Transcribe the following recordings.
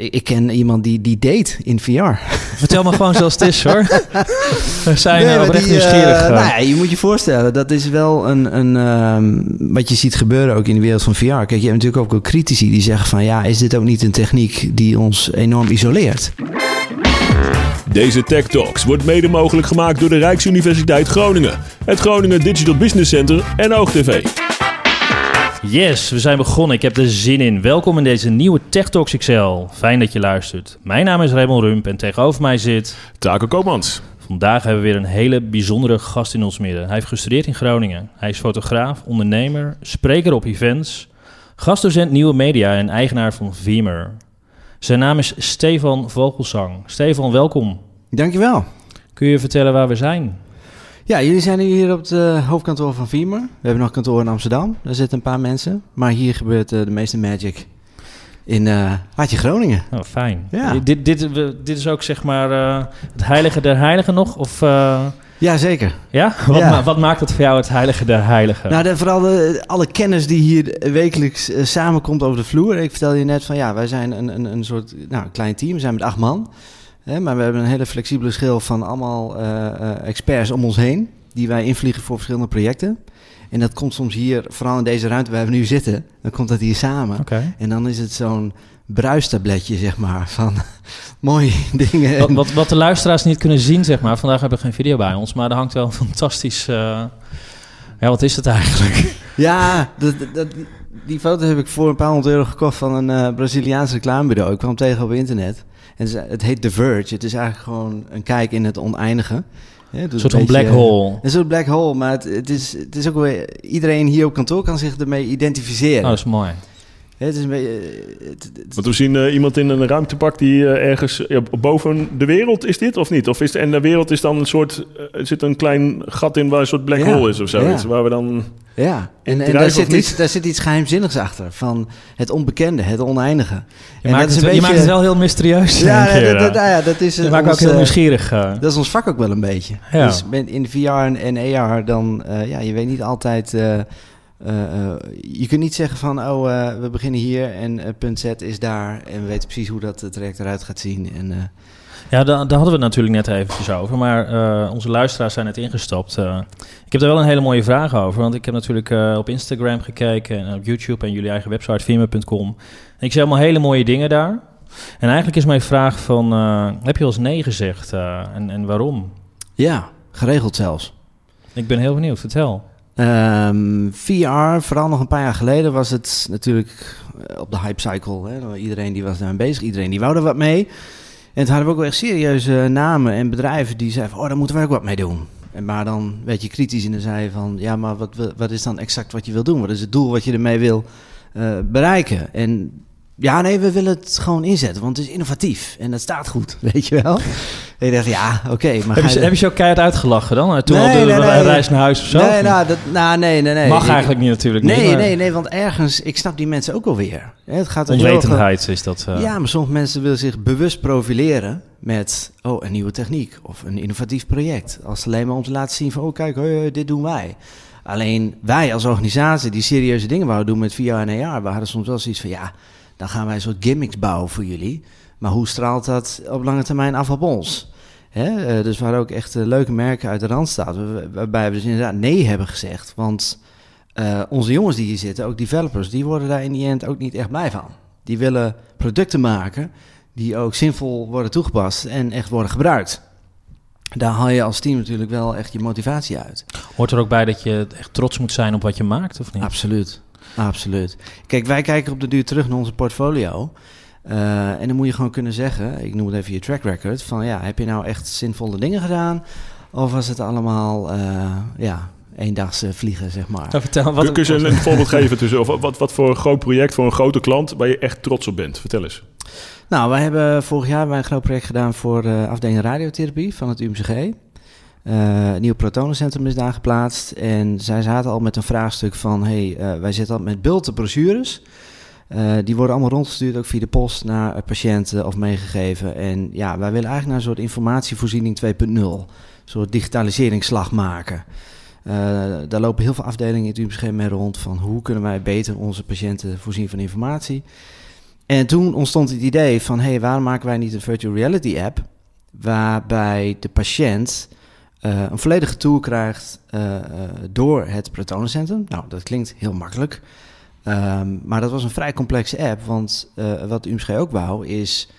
ik, ik ken iemand die, die date in VR. Vertel me gewoon zoals het is hoor. We zijn Nee, maar oprecht die, eh, nieuwsgierig. eh. nou ja, je moet je voorstellen, dat is wel een, een ehm, wat je ziet gebeuren ook in de wereld van VR. Kijk, je hebt natuurlijk ook wel critici die zeggen van ja, is dit ook niet een techniek die ons enorm isoleert? Deze Tech Talks wordt mede mogelijk gemaakt door de Rijksuniversiteit Groningen, het Groningen Digital Business Center en OogTV. Yes, we zijn begonnen. Ik heb er zin in. Welkom in deze nieuwe Tech Talks XL. Fijn dat je luistert. Mijn naam is Raymond Rump en tegenover mij zit... Taco Koopmans. Vandaag hebben we weer een hele bijzondere gast in ons midden. Hij heeft gestudeerd in Groningen. Hij is fotograaf, ondernemer, spreker op events, gastdocent nieuwe media en eigenaar van Veemer. Zijn naam is Stefan Vogelsang. Stefan, welkom. Dankjewel. Kun je vertellen waar we zijn? Ja, jullie zijn hier op het eh, hoofdkantoor van Viemer. We hebben nog kantoor in Amsterdam. Daar zitten een paar mensen. Maar hier gebeurt eh, de meeste magic in uh, Hartje Groningen. Oh, fijn. Ja. Dit, dit, dit is ook zeg maar eh, het heilige der heiligen nog? Of, eh, Ja, zeker. ja? Wat, Ja. ma- wat maakt het voor jou het heilige der heiligen? Nou, de, vooral de, alle kennis die hier wekelijks eh, samenkomt over de vloer. Ik vertelde je net van ja, wij zijn een, een, een soort nou, klein team. We zijn met acht man. Hè, maar we hebben een hele flexibele schil van allemaal eh, eh, experts om ons heen. Die wij invliegen voor verschillende projecten. En dat komt soms hier, vooral in deze ruimte waar we nu zitten. Dan komt dat hier samen. Oké. En dan is het zo'n bruistabletje, zeg maar, van mooie dingen. Wat, wat, wat de luisteraars niet kunnen zien, zeg maar. Vandaag hebben we geen video bij ons, maar er hangt wel een fantastisch... eh, Ja, wat is het eigenlijk? Ja, dat, dat, die foto heb ik voor een paar honderd euro gekocht van een eh, Braziliaans reclamebureau. Ik kwam tegen op internet. Het, het heet The Verge. Het is eigenlijk gewoon een kijk in het oneindige. Ja, dus Een soort van black hole. Een soort black hole, maar het, het, is, het is ook weer... Iedereen hier op kantoor kan zich ermee identificeren. Oh, dat is mooi. Het is een beetje... eh, het- het- Want we zien eh, iemand in een ruimtepak die eh, ergens ja, boven de wereld is dit of niet? Of is de, en de wereld is dan een soort, er zit een klein gat in waar een soort black Ja. hole is of zoiets. Ja. Waar we dan, ja, en, en daar, zit niet? iets, daar zit iets geheimzinnigs achter. Van het onbekende, het oneindige. Je, En maakt, dat is het, een je maakt beetje- het wel heel mysterieus. Ja, denk dat, dat, nou ja, dat is... Je eh, maakt ook heel nieuwsgierig. Dat is ons vak ook wel een beetje. Ja. Dus in VR en, en AR dan, eh, ja, je weet niet altijd... eh, eh, je kunt niet zeggen van, oh, eh, we beginnen hier en punt Z is daar. En we weten precies hoe dat traject eruit gaat zien. En, Ja, daar, daar hadden we het natuurlijk net eventjes over. Maar onze luisteraars zijn net ingestapt. Ik heb daar wel een hele mooie vraag over. Want ik heb natuurlijk op Instagram gekeken en op YouTube en jullie eigen website, firma.com. En ik zie allemaal hele mooie dingen daar. En eigenlijk is mijn vraag van, heb je wel eens nee gezegd? en, en waarom? ja, geregeld zelfs. Ik ben heel benieuwd, vertel. Ehm, VR, vooral nog een paar jaar geleden, was het natuurlijk eh, op de hype cycle. Hè? Iedereen die was daarmee bezig, iedereen die wou er wat mee. En toen hadden we ook wel echt serieuze namen en bedrijven die zeiden van, oh, daar moeten wij ook wat mee doen. En maar dan werd je kritisch en dan zei je van, ja, maar wat, wat is dan exact wat je wil doen? Wat is het doel wat je ermee wil eh, bereiken? En ja, nee, we willen het gewoon inzetten, want het is innovatief en dat staat goed, weet je wel? En je dacht, ja, oké, maar Heb je, heb ook keihard uitgelachen dan? Eh, Toen Nee, al de, nee, de nee. reis naar huis of zo? Nee, nou, dat, nou, nee, nee, nee. Mag Ik- eigenlijk niet natuurlijk. Nee, niet, maar nee, nee, want ergens, ik snap die mensen ook alweer. Het gaat Onwetendheid is dat. eh. Ja, maar sommige mensen willen zich bewust profileren met, oh, een nieuwe techniek of een innovatief project. Als alleen maar om te laten zien van, oh, kijk, hoi, dit doen wij. Alleen wij als organisatie die serieuze dingen wouden doen met VR en AR, we hadden soms wel zoiets van, ja, dan gaan wij een soort gimmicks bouwen voor jullie. Maar hoe straalt dat op lange termijn af op ons? Hè? eh, dus we hadden ook echt eh, leuke merken uit de Randstad, waar- waarbij we dus inderdaad nee hebben gezegd. Want eh, onze jongens die hier zitten, ook developers, die worden daar in die end ook niet echt blij van. Die willen producten maken die ook zinvol worden toegepast en echt worden gebruikt. Daar haal je als team natuurlijk wel echt je motivatie uit. Hoort er ook bij dat je echt trots moet zijn op wat je maakt, of niet? Absoluut. Absoluut. Kijk, wij kijken op de duur terug naar onze portfolio. Eh, en dan moet je gewoon kunnen zeggen, ik noem het even je track record, van ja, heb je nou echt zinvolle dingen gedaan? Of was het allemaal, eh, ja, eendagse vliegen, zeg maar? Nou, vertel, Kun- wat, kun je een, een voorbeeld geven tussen, of wat, wat voor een groot project voor een grote klant waar je echt trots op bent? Vertel eens. Nou, wij hebben vorig jaar een groot project gedaan voor de afdeling radiotherapie van het UMCG. Eh een nieuw protonencentrum is daar geplaatst. En zij zaten al met een vraagstuk van... hey, eh, wij zitten al met bulten brochures. Eh, die worden allemaal rondgestuurd, ook via de post, naar patiënten of meegegeven. En ja, wij willen eigenlijk naar een soort informatievoorziening 2.0. Een soort digitaliseringsslag maken. Daar lopen heel veel afdelingen in het UMCG mee rond van hoe kunnen wij beter onze patiënten voorzien van informatie. En toen ontstond het idee van, hé, hey, waarom maken wij niet een virtual reality app waarbij de patiënt uh, een volledige tour krijgt uh, door het protonencentrum. Nou, dat klinkt heel makkelijk. Um, maar dat was een vrij complexe app, want wat UMSG ook wou, is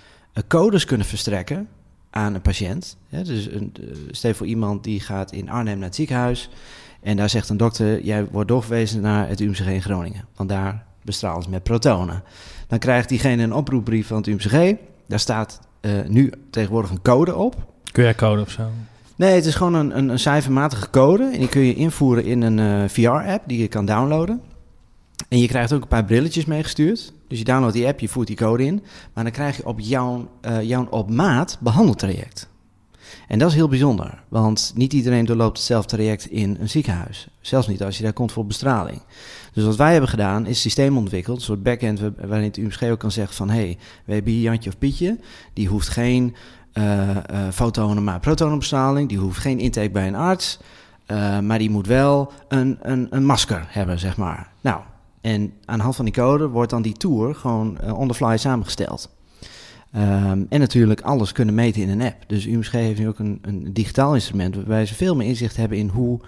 codes kunnen verstrekken aan een patiënt. dus een, stel voor iemand die gaat in Arnhem naar het ziekenhuis en daar zegt een dokter, jij wordt doorverwezen naar het UMCG in Groningen, want daar bestralen ze met protonen. Dan krijgt diegene een oproepbrief van het UMCG, daar staat nu tegenwoordig een code op. QR-code of zo? Nee, het is gewoon een, een, een cijfermatige code. En die kun je invoeren in een uh, VR-app die je kan downloaden. En je krijgt ook een paar brilletjes meegestuurd. Dus je downloadt die app, je voert die code in. Maar dan krijg je op jouw, uh, jouw op maat behandeltraject. En dat is heel bijzonder, want niet iedereen doorloopt hetzelfde traject in een ziekenhuis. Zelfs niet als je daar komt voor bestraling. Dus wat wij hebben gedaan, is systeem ontwikkeld, een soort backend waarin het UMSG ook kan zeggen van... hé, hey, we hebben hier Jantje of Pietje, die hoeft geen fotonen, maar protonenbestraling. Die hoeft geen intake bij een arts. Uh, maar die moet wel een, een, een masker hebben, zeg maar. Nou, en aan de hand van die code wordt dan die tour gewoon on the fly samengesteld. Um, en natuurlijk alles kunnen meten in een app. Dus UMSG heeft nu ook een, een digitaal instrument waarbij ze veel meer inzicht hebben in hoe,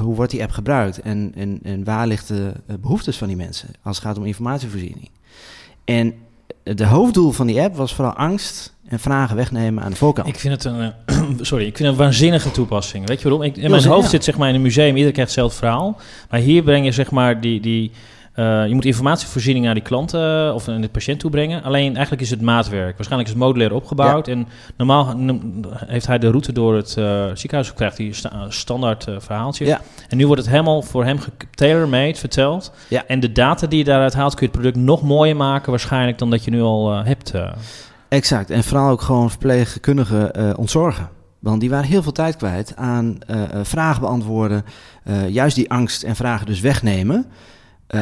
hoe wordt die app gebruikt en, en, en waar ligt de behoeftes van die mensen als het gaat om informatievoorziening. En het hoofddoel van die app was vooral angst en vragen wegnemen aan de voorkant. Ik vind het een, uh, sorry, ik vind het een waanzinnige toepassing. Weet je waarom? Ik, in mijn hoofd zit zeg maar in een museum, iedereen krijgt hetzelfde verhaal. Maar hier breng je zeg maar die, die uh, je moet informatievoorziening naar die klanten uh, of aan de patiënt toebrengen. Alleen eigenlijk is het maatwerk. Waarschijnlijk is het modulair opgebouwd. Ja. En normaal heeft hij de route door het uh, ziekenhuis. krijgt hij sta standaard verhaaltje. Ja. En nu wordt het helemaal voor hem tailor-made verteld. Ja. En de data die je daaruit haalt, kun je het product nog mooier maken waarschijnlijk dan dat je nu al hebt. Exact. En vooral ook gewoon verpleegkundigen ontzorgen. Want die waren heel veel tijd kwijt aan vragen beantwoorden. juist die angst en vragen dus wegnemen.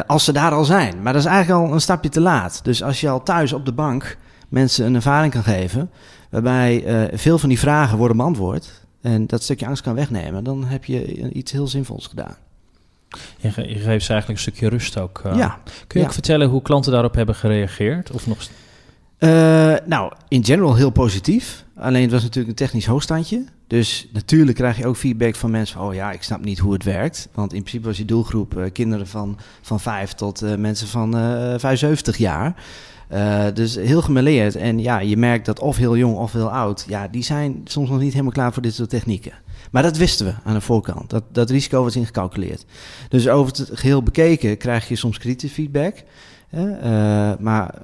Als ze daar al zijn. Maar dat is eigenlijk al een stapje te laat. Dus als je al thuis op de bank mensen een ervaring kan geven. waarbij veel van die vragen worden beantwoord. en dat stukje angst kan wegnemen. dan heb je iets heel zinvols gedaan. Je, ge je geeft ze eigenlijk een stukje rust ook. Ja. Kun je ja. ook vertellen hoe klanten daarop hebben gereageerd? Of nog nou, in general heel positief. Alleen het was natuurlijk een technisch hoogstandje. Dus natuurlijk krijg je ook feedback van mensen van... oh ja, ik snap niet hoe het werkt. Want in principe was je doelgroep uh, kinderen van, van 5 tot uh, mensen van uh, 75 jaar. Dus heel gemeleerd. En ja, je merkt dat of heel jong of heel oud... ja, die zijn soms nog niet helemaal klaar voor dit soort technieken. Maar dat wisten we aan de voorkant. Dat, dat risico was ingecalculeerd. Dus over het geheel bekeken krijg je soms kritische feedback... Uh, maar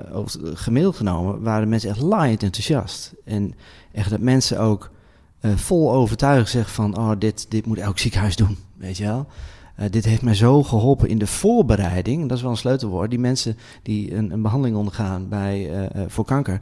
gemiddeld genomen waren mensen echt laaiend enthousiast. En echt dat mensen ook uh, vol overtuigd zeggen van... oh, dit, dit moet elk ziekenhuis doen, weet je wel. Uh, dit heeft mij zo geholpen in de voorbereiding. Dat is wel een sleutelwoord. Die mensen die een, een behandeling ondergaan bij, voor kanker...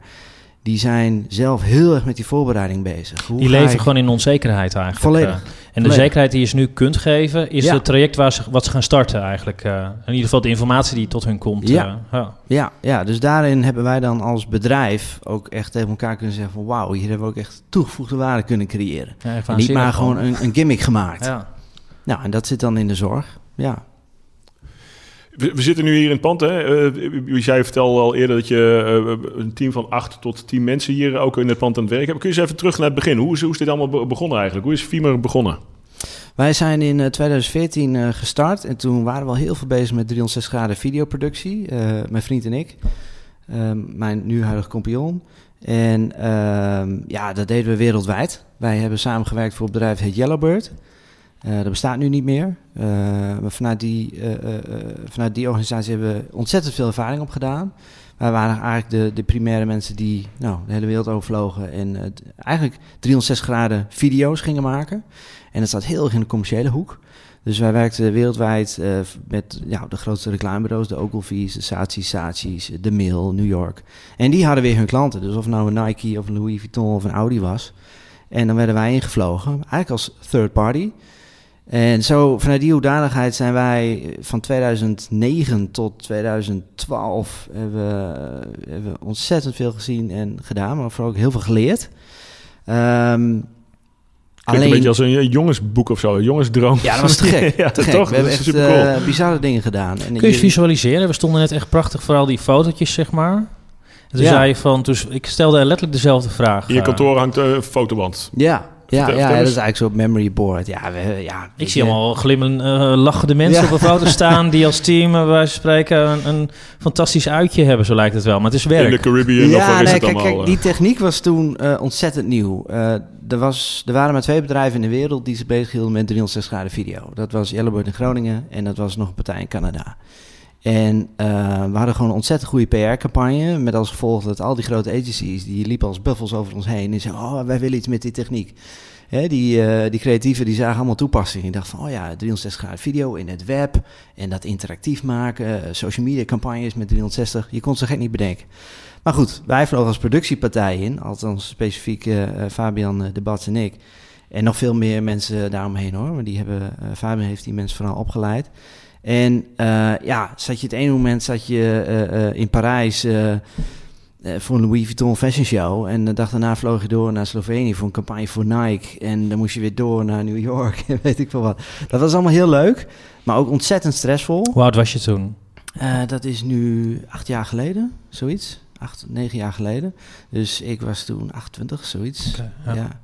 die zijn zelf heel erg met die voorbereiding bezig. Hoe die leven ik... gewoon in onzekerheid eigenlijk. Volledig. En de zekerheid die je ze nu kunt geven, is ja. het traject waar ze, wat ze gaan starten eigenlijk. Uh, in ieder geval de informatie die tot hun komt. Ja. Uh, ja. Ja, ja, dus daarin hebben wij dan als bedrijf ook echt tegen elkaar kunnen zeggen van... wauw, hier hebben we ook echt toegevoegde waarde kunnen creëren. Ja, niet maar gewoon een, een, gimmick gemaakt. Ja. Nou, en dat zit dan in de zorg, ja. We, zitten nu hier in het pand. Hè? Uh, jij vertelde al eerder dat je uh, een team van acht tot tien mensen hier ook in het pand aan het werk hebt. Kun je eens even terug naar het begin? Hoe is, hoe is dit allemaal begonnen eigenlijk? Hoe is Fimer begonnen? Wij zijn in uh, 2014 uh, gestart en toen waren we al heel veel bezig met 360 graden videoproductie. Mijn vriend en ik, mijn nu huidige compagnon. En ehm, ja, dat deden we wereldwijd. Wij hebben samengewerkt voor het bedrijf heet Yellowbird. Uh, dat bestaat nu niet meer. Uh, maar vanuit die, uh, vanuit die organisatie hebben we ontzettend veel ervaring opgedaan. Wij waren eigenlijk de, de primaire mensen die nou, de hele wereld overvlogen en eigenlijk 360 graden video's gingen maken. En dat staat heel erg in de commerciële hoek. Dus wij werkten wereldwijd met ja, de grootste reclamebureaus, de Ogilvy's, de Saatchi's, Saatchi's, de Mail, New York. En die hadden weer hun klanten. Dus of nou een Nike of een Louis Vuitton of een Audi was. En dan werden wij ingevlogen, eigenlijk als third party. En zo vanuit die hoedanigheid zijn wij van 2009 tot 2012 hebben, hebben we ontzettend veel gezien en gedaan, maar vooral ook heel veel geleerd. Um, Alleen... een beetje als een jongensboek of zo, een jongensdroom. Ja, dat was te gek. ja, te gek. Toch? We hebben echt uh, bizarre dingen gedaan. En Kun je visualiseren? We stonden net echt prachtig, vooral die fotootjes, zeg maar. En toen Ja. zei je van, dus ik stelde letterlijk dezelfde vraag. In je eh, kantoor hangt een fotoband. Ja, ja, Vertel- ja, vertel dat is eigenlijk zo'n memory board. Ja, we, ja, Ik weet zie allemaal glimmen, eh, lachende mensen Ja. op een foto staan... die als team, eh, bij wijze van spreken, een, een fantastisch uitje hebben, zo lijkt het wel. Maar het is In de werk. Caribbean of Ja, waar is nee, het kijk, allemaal? kijk, die techniek was toen eh, ontzettend nieuw. Eh, er, was, er waren maar twee bedrijven in de wereld die zich bezighielden met 360 graden video. Dat was Yellowbird in Groningen en dat was nog een partij in Canada. En eh, we hadden gewoon een ontzettend goede PR-campagne. Met als gevolg dat al die grote agencies, die liepen als buffels over ons heen. En zeiden, oh, wij willen iets met die techniek. Hè, die, eh, die creatieven die zagen allemaal toepassingen. Die dachten van, oh ja, 360 graden video in het web. En dat interactief maken. eh, social media campagnes met 360. Je kon ze gek niet bedenken. Maar goed, wij vlogen als productiepartij in. Althans specifiek Fabian de Bats en ik. En nog veel meer mensen daaromheen hoor. Maar die hebben, Fabian heeft die mensen vooral opgeleid. En eh, ja, zat je het ene moment zat je eh, eh, in Parijs voor een Louis Vuitton fashion show. En de dag daarna vloog je door naar Slovenië voor een campagne voor Nike. En dan moest je weer door naar New York en weet ik veel wat. Dat was allemaal heel leuk, maar ook ontzettend stressvol. Hoe oud was je toen? Dat is nu acht jaar geleden, zoiets. Acht, negen jaar geleden. Dus ik was toen 28, zoiets. ja. Ja.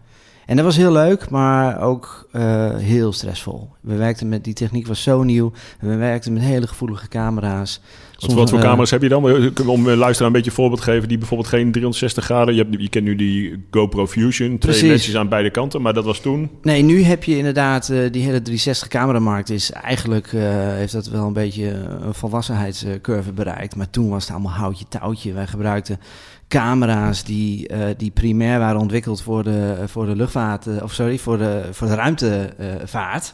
En dat was heel leuk, maar ook heel stressvol. We werkten met, die techniek was zo nieuw. En we werkten met hele gevoelige camera's. Wat, Soms, wat voor eh, camera's heb je dan? Om een luisteraar een beetje een voorbeeld te geven, die bijvoorbeeld geen 360 graden. Je, hebt, je kent nu die GoPro Fusion, twee Precies. lensjes aan beide kanten, maar dat was toen. Nee, nu heb je inderdaad eh, die hele 360 cameramarkt is eigenlijk eh, heeft dat wel een beetje een volwassenheidscurve bereikt. Maar toen was het allemaal houtje touwtje. Wij gebruikten camera's die, eh, die primair waren ontwikkeld voor de, voor de luchtvaart, eh, of sorry, voor de, voor de ruimtevaart.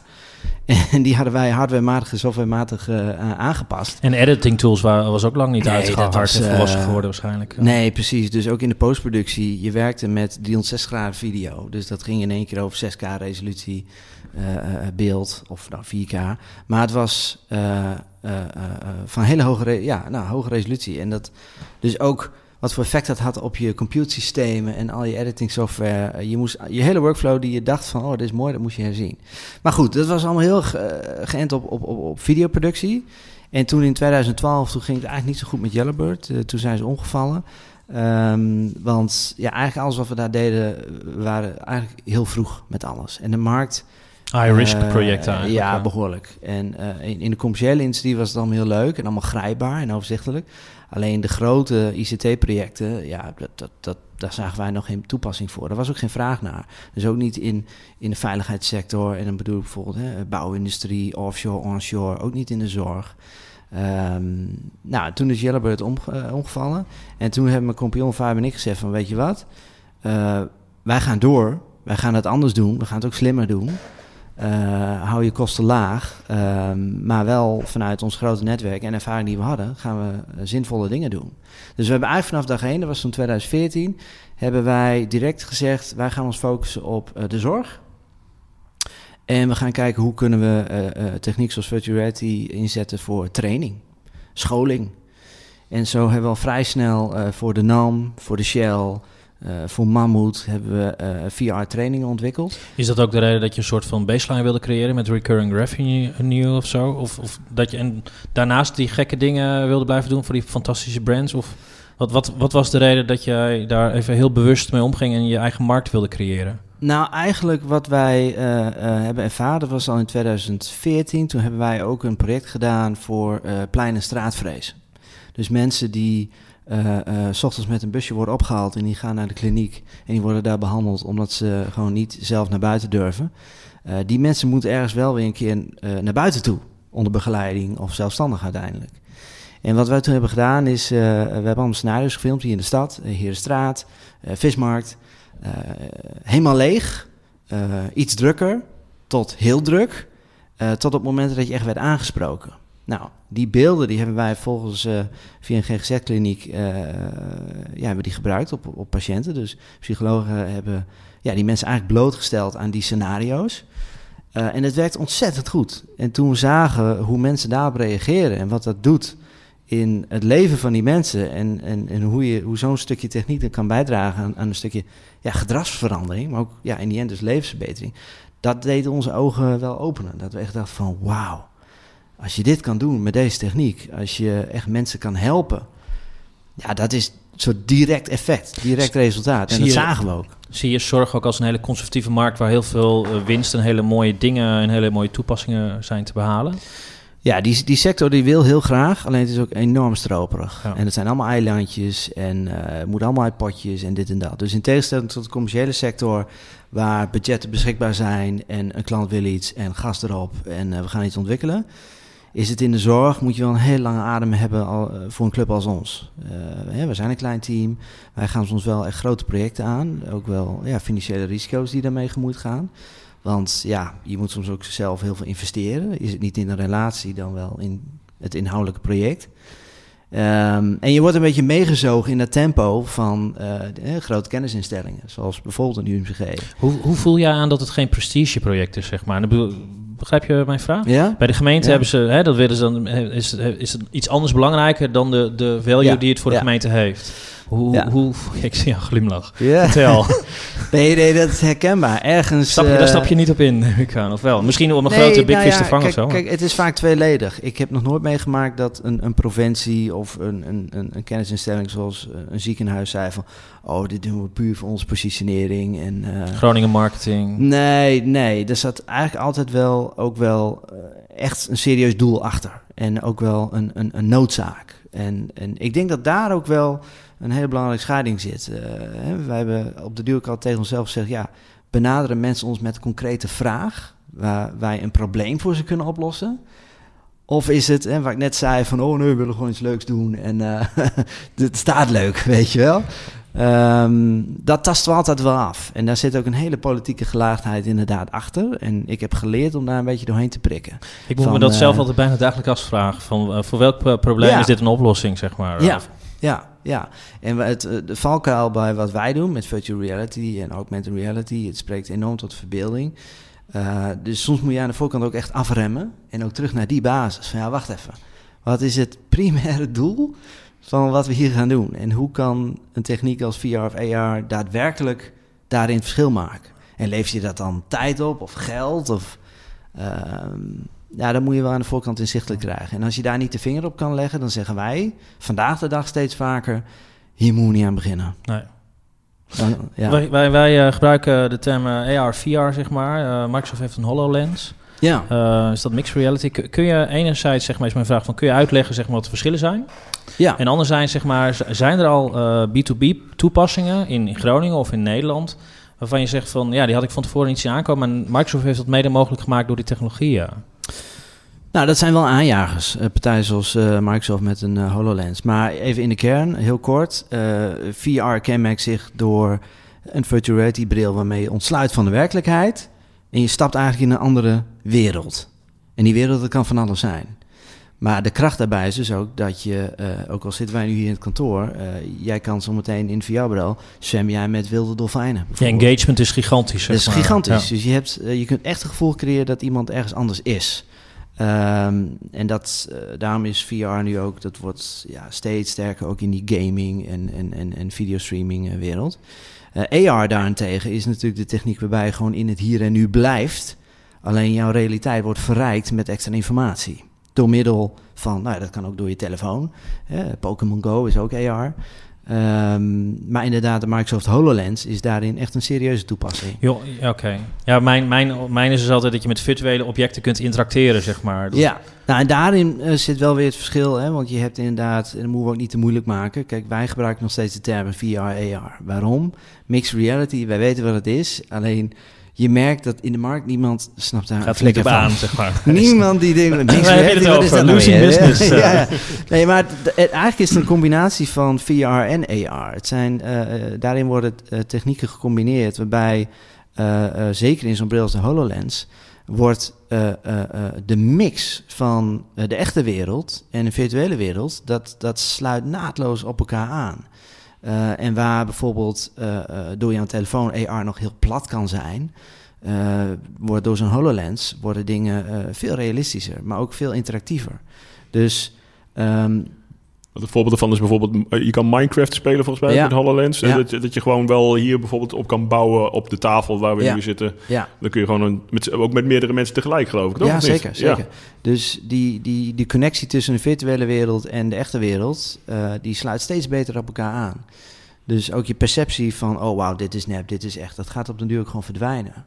En die hadden wij hardwarematig en softwarematig eh, aangepast. En editing tools wa- was ook lang niet Nee, uitgehard was, en volwassen eh, geworden waarschijnlijk. Nee, precies. Dus ook in de postproductie, je werkte met 360 graden video. Dus dat ging in één keer over 6K resolutie eh, eh, beeld, of nou 4K. Maar het was eh, eh, eh, eh, van hele hoge, ja, nou, hoge resolutie. En dat dus ook wat voor effect dat had op je computersystemen en al je editing software. Eh, Je, moest, je hele workflow die je dacht van, oh, dit is mooi, dat moest je herzien. Maar goed, dat was allemaal heel ge- eh, geënt op, op, op, op videoproductie. En toen in 2012, toen ging het eigenlijk niet zo goed met Yellowbird. Eh, toen zijn ze omgevallen. Ehm, want ja, eigenlijk alles wat we daar deden, we waren eigenlijk heel vroeg met alles. En de markt... High-risk project eigenlijk. Ja, ja. behoorlijk. En in, in de commerciële industrie was het allemaal heel leuk en allemaal grijpbaar en overzichtelijk. Alleen de grote ICT-projecten, ja, dat, dat, dat, daar zagen wij nog geen toepassing voor. Er was ook geen vraag naar. Dus ook niet in, in de veiligheidssector. En dan bedoel ik bijvoorbeeld hè, bouwindustrie, offshore, onshore. Ook niet in de zorg. Ehm, nou, toen is Yellowbird eh, omgevallen. En toen hebben mijn compagnon Fabian en ik gezegd van... weet je wat, Eh, wij gaan door. Wij gaan het anders doen. We gaan het ook slimmer doen. Eh, hou je kosten laag. Ehm, maar wel vanuit ons grote netwerk en ervaring die we hadden... gaan we eh, zinvolle dingen doen. Dus we hebben eigenlijk vanaf dag 1, dat was toen 2014... hebben wij direct gezegd... wij gaan ons focussen op eh, de zorg... En we gaan kijken hoe kunnen we techniek zoals virtual reality inzetten voor training, scholing. En zo hebben we al vrij snel voor de NAM, voor de Shell, eh, voor Mammoet hebben we eh, VR-trainingen ontwikkeld. Is dat ook de reden dat je een soort van baseline wilde creëren met recurring revenue of zo? Of, of dat je en daarnaast die gekke dingen wilde blijven doen voor die fantastische brands? Of wat, wat, wat was de reden dat jij daar even heel bewust mee omging en je eigen markt wilde creëren? Nou, eigenlijk wat wij eh, eh, hebben ervaren was al in 2014. Toen hebben wij ook een project gedaan voor eh plein- en straatvrees. Dus mensen die ochtends met een busje worden opgehaald en die gaan naar de kliniek en die worden daar behandeld omdat ze gewoon niet zelf naar buiten durven. Eh, die mensen moeten ergens wel weer een keer naar buiten toe, onder begeleiding of zelfstandig uiteindelijk. En wat wij toen hebben gedaan is, we hebben allemaal scenario's gefilmd hier in de stad, hier de straat, vismarkt. Helemaal leeg, iets drukker, tot heel druk, tot op het moment dat je echt werd aangesproken. Nou, die beelden die hebben wij volgens eh, via een GGZ-kliniek eh, ja, hebben die gebruikt op, op patiënten. Dus psychologen hebben ja, die mensen eigenlijk blootgesteld aan die scenario's. Eh, en het werkt ontzettend goed. En toen we zagen hoe mensen daarop reageren en wat dat doet in het leven van die mensen en, en, en hoe, je, hoe zo'n stukje techniek kan bijdragen aan, aan een stukje ja, gedragsverandering, maar ook ja, in die end dus levensverbetering, dat deed onze ogen wel openen. Dat we echt dachten van wauw, als je dit kan doen met deze techniek, als je echt mensen kan helpen, ja, dat is een soort direct effect, direct resultaat. En Zie dat je- zagen we ook. Zie je zorg ook als een hele conservatieve markt waar heel veel eh, winst en hele mooie dingen en hele mooie toepassingen zijn te behalen? Ja, die, die sector die wil heel graag, alleen het is ook enorm stroperig. Ja. En het zijn allemaal eilandjes en eh, het moet allemaal uit potjes en dit en dat. Dus in tegenstelling tot de commerciële sector, waar budgetten beschikbaar zijn en een klant wil iets en gas erop en eh, we gaan iets ontwikkelen, is het in de zorg, moet je wel een heel lange adem hebben al, eh, voor een club als ons. Eh, we zijn een klein team, wij gaan soms wel echt grote projecten aan, ook wel ja, financiële risico's die daarmee gemoeid gaan. Want ja, je moet soms ook zelf heel veel investeren. Is het niet in een relatie, dan wel in het inhoudelijke project. Ehm, en je wordt een beetje meegezogen in dat tempo van eh, grote kennisinstellingen, zoals bijvoorbeeld een UMCG. Hoe, hoe voel jij aan dat het geen prestigeproject is, zeg maar? Begrijp je mijn vraag? Ja? Bij de gemeente Ja. hebben ze, hè, dat willen ze dan, is, is het iets anders belangrijker dan de, de value Ja, die het voor de gemeente heeft? Hoe, Ja. hoe, ik zie een glimlach. Ja. Vertel. Nee, nee, dat is herkenbaar. Ergens... Stap je, eh, daar stap je niet op in, neem ik aan, of wel? Misschien om een Nee, grote big nou fish ja, te vangen kijk, of zo. Kijk, het is vaak tweeledig. Ik heb nog nooit meegemaakt dat een, een provincie of een, een, een, een kennisinstelling zoals eh, een ziekenhuis zei van... Oh, dit doen we puur voor onze positionering en... eh, Groningen marketing. Nee, nee. Er zat eigenlijk altijd wel ook wel echt een serieus doel achter. En ook wel een, een, een noodzaak. En, en ik denk dat daar ook wel een hele belangrijke scheiding zit. Eh, hè, wij hebben op de duur ook al tegen onszelf gezegd... ja, benaderen mensen ons met een concrete vraag... waar wij een probleem voor ze kunnen oplossen... Of is het, hè, waar ik net zei, van oh nee, we willen gewoon iets leuks doen en eh, het staat leuk, weet je wel. Ehm, dat tasten we altijd wel af. En daar zit ook een hele politieke gelaagdheid inderdaad achter. En ik heb geleerd om daar een beetje doorheen te prikken. Ik moet van, me dat eh, zelf altijd bijna dagelijks afvragen. Van, eh, voor welk pro- probleem Ja. is dit een oplossing, zeg maar? Ja. Ja, ja. En het, eh, de valkuil bij wat wij doen met virtual reality en augmented reality, het spreekt enorm tot verbeelding. Eh, dus soms moet je aan de voorkant ook echt afremmen en ook terug naar die basis. Van ja, wacht even. Wat is het primaire doel van wat we hier gaan doen? En hoe kan een techniek als VR of AR daadwerkelijk daarin verschil maken? En levert je dat dan tijd op of geld? Of, ehm, ja, dan moet je wel aan de voorkant inzichtelijk krijgen. En als je daar niet de vinger op kan leggen, dan zeggen wij vandaag de dag steeds vaker: hier moet je niet aan beginnen. Nee. Dan, ja. Wij, wij, wij eh, gebruiken de term eh, AR, VR, zeg maar. Eh, Microsoft heeft een HoloLens. ja. Is dat mixed reality? Kun, je enerzijds, zeg maar, is mijn vraag van, kun je uitleggen zeg maar, wat de verschillen zijn? ja. En anderzijds, zeg maar, zijn er al eh, B2B toepassingen in, in Groningen of in Nederland, waarvan je zegt van, ja, die had ik van tevoren niet zien aankomen, en Microsoft heeft dat mede mogelijk gemaakt door die technologieën. Nou, dat zijn wel aanjagers. Eh, partijen zoals eh, Microsoft met een eh, HoloLens. Maar even in de kern, heel kort. VR kenmerkt zich door een virtual reality bril waarmee je ontsluit van de werkelijkheid. En je stapt eigenlijk in een andere wereld. En die wereld dat kan van alles zijn. Maar de kracht daarbij is dus ook dat je, ook al zitten wij nu hier in het kantoor, jij kan zometeen in VR-bril zwem jij met wilde dolfijnen. Bijvoorbeeld. engagement is gigantisch, Dat is maar. gigantisch. Ja. Dus je, hebt, je kunt echt het gevoel creëren dat iemand ergens anders is. Ehm, en dat, eh, daarom is VR nu ook, dat wordt ja, steeds sterker ook in die gaming en, en, en, en videostreaming eh, wereld. Eh, AR daarentegen is natuurlijk de techniek waarbij je gewoon in het hier en nu blijft. Alleen jouw realiteit wordt verrijkt met extra informatie. Door middel van, nou dat kan ook door je telefoon. Pokémon Go is ook AR. Ehm, maar inderdaad, de Microsoft HoloLens is daarin echt een serieuze toepassing. Oké. Ja, mijn, mijn, mijn is dus altijd dat je met virtuele objecten kunt interacteren, zeg maar. Dat- Ja, nou en daarin eh, zit wel weer het verschil, hè? want je hebt inderdaad, en dat moeten we ook niet te moeilijk maken. Kijk, wij gebruiken nog steeds de termen VR, AR. Waarom? Mixed reality, wij weten wat het is, alleen je merkt dat in de markt niemand snapt daar Gaat flikker aan, zeg maar. Niemand die denkt, het is over? dat nou business, ja. Nee, maar het- eigenlijk is het een combinatie van VR en AR. Het zijn, eh, eh, daarin worden eh, technieken gecombineerd waarbij, zeker in zo'n bril als de HoloLens, wordt de mix van de echte wereld en de virtuele wereld, dat, dat sluit naadloos op elkaar aan. Eh, en waar bijvoorbeeld eh, door jouw telefoon AR nog heel plat kan zijn, eh, wordt door zo'n HoloLens worden dingen veel realistischer, maar ook veel interactiever. Dus ehm, Het voorbeeld ervan is bijvoorbeeld, eh, je kan Minecraft spelen volgens mij Ja. met HoloLens. Ja. Dat, dat je gewoon wel hier bijvoorbeeld op kan bouwen op de tafel waar we Ja. nu zitten. Dan kun je gewoon een, met, ook met meerdere mensen tegelijk geloof ik, toch? ja zeker, zeker. Dus die, die, die connectie tussen de virtuele wereld en de echte wereld, eh, die sluit steeds beter op elkaar aan. Dus ook je perceptie van, oh wauw, dit is nep, dit is echt, dat gaat op den duur ook gewoon verdwijnen.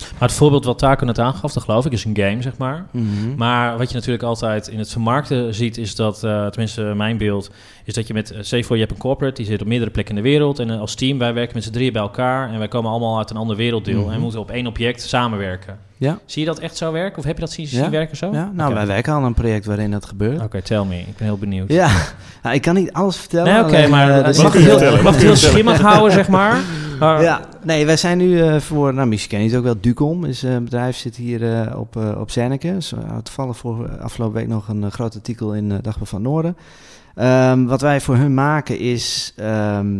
Maar het voorbeeld wat Taco net aangaf, dat geloof ik, is een game, zeg maar. Mhm. Maar wat je natuurlijk altijd in het vermarkten ziet, is dat, eh, tenminste mijn beeld, is dat je met, stel je voor je hebt een corporate, die zit op meerdere plekken in de wereld. En eh, als team, wij werken met z'n drieën bij elkaar en wij komen allemaal uit een ander werelddeel. Mhm. En we moeten op één object samenwerken. Ja. Zie je dat echt zo werken? Of heb je dat zien, zien Ja. werken zo? Ja, nou, wij werken al aan een project waarin dat gebeurt. Oké, tell me. Ik ben heel benieuwd. Ja, nou, ik kan niet alles vertellen. Nee, oké, maar uh, er mag heel, heel schimmig houden, zeg maar. Maar- Ja, nee, wij zijn nu eh, voor, nou misschien ken je het ook wel, Ducom is eh, een bedrijf, zit hier op, op. Dus, uh, toevallig voor afgelopen week nog een groot artikel in uh, Dagblad van Noorden. Ehm, wat wij voor hun maken is, ehm,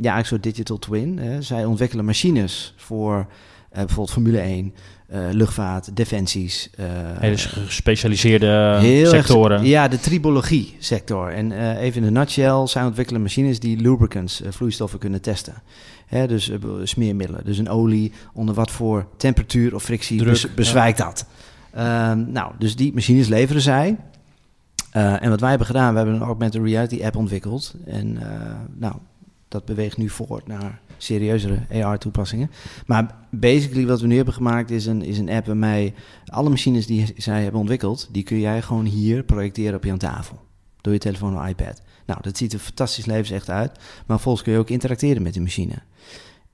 ja, eigenlijk zo'n digital twin. Hè. Zij ontwikkelen machines voor bijvoorbeeld Formule 1, eh, luchtvaart, defensies. eh, Hele gespecialiseerde erg- sectoren. ja, de tribologie sector. En eh, even in de nutshell, zij ontwikkelen machines die lubricants, vloeistoffen kunnen testen. Hè, dus smeermiddelen. Dus een olie, onder wat voor temperatuur of frictie Druk, bes- bezwijkt dat. Ehm, nou, dus die machines leveren zij. En wat wij hebben gedaan, we hebben een augmented reality app ontwikkeld. En nou, dat beweegt nu voort naar serieuzere AR-toepassingen. Maar basically wat we nu hebben gemaakt is een, is een app waarmee alle machines die zij hebben ontwikkeld, die kun jij gewoon hier projecteren op je tafel. Door je telefoon of iPad. Nou, dat ziet er fantastisch levensecht uit. Maar vervolgens kun je ook interacteren met die machine.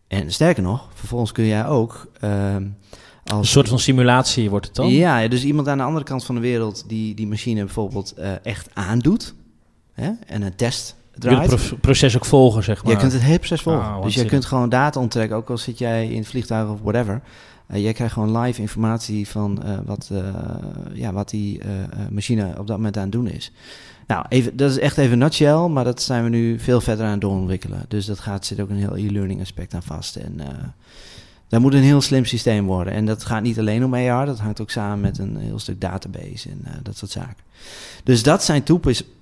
En sterker nog, vervolgens kun jij ook... ehm, als Een soort van simulatie wordt het dan? ja, ja, dus iemand aan de andere kant van de wereld die die machine bijvoorbeeld eh, echt aandoet hè, en een test Je kunt draait. het pro- proces ook volgen, zeg maar. Je kunt het hele proces volgen. Ah, dus je kunt gewoon data onttrekken, ook al zit jij in het vliegtuig of whatever. Eh, jij krijgt gewoon live informatie van eh, wat, eh, ja, wat die eh, eh, machine op dat moment aan het doen is. Nou, even, dat is echt even nutshell, maar dat zijn we nu veel verder aan het doorontwikkelen. Dus dat gaat, zit ook een heel e-learning aspect aan vast. En eh dat moet een heel slim systeem worden. En dat gaat niet alleen om AR, dat hangt ook samen met een heel stuk database en eh, dat soort zaken. Dus dat zijn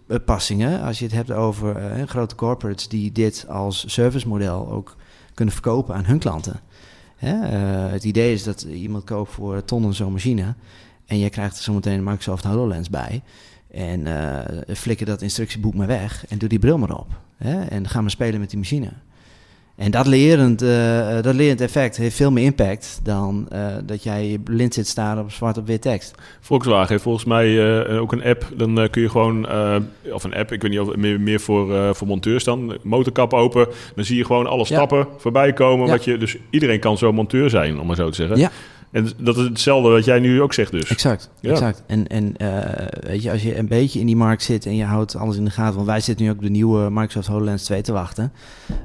toepassingen, als je het hebt over eh, grote corporates die dit als servicemodel ook kunnen verkopen aan hun klanten. Hè? eh, het idee is dat iemand koopt voor tonnen zo'n machine en je krijgt er zometeen een Microsoft HoloLens bij. En eh flikker dat instructieboek maar weg en doe die bril maar op. Hè? En ga maar spelen met die machine. En dat lerend, eh, dat lerend effect heeft veel meer impact dan eh, dat jij blind zit staren op zwart op wit tekst. Volkswagen heeft volgens mij eh, ook een app. Dan eh, kun je gewoon, eh, of een app, ik weet niet of meer, meer voor, eh, voor monteurs dan, motorkap open. Dan zie je gewoon alle Ja. stappen voorbij komen. Ja. Wat je, dus iedereen kan zo monteur zijn, om maar zo te zeggen. Ja. En dat is hetzelfde wat jij nu ook zegt dus. Exact, Ja. exact. En, en eh, weet je, als je een beetje in die markt zit en je houdt alles in de gaten, want wij zitten nu ook op de nieuwe Microsoft HoloLens 2 te wachten.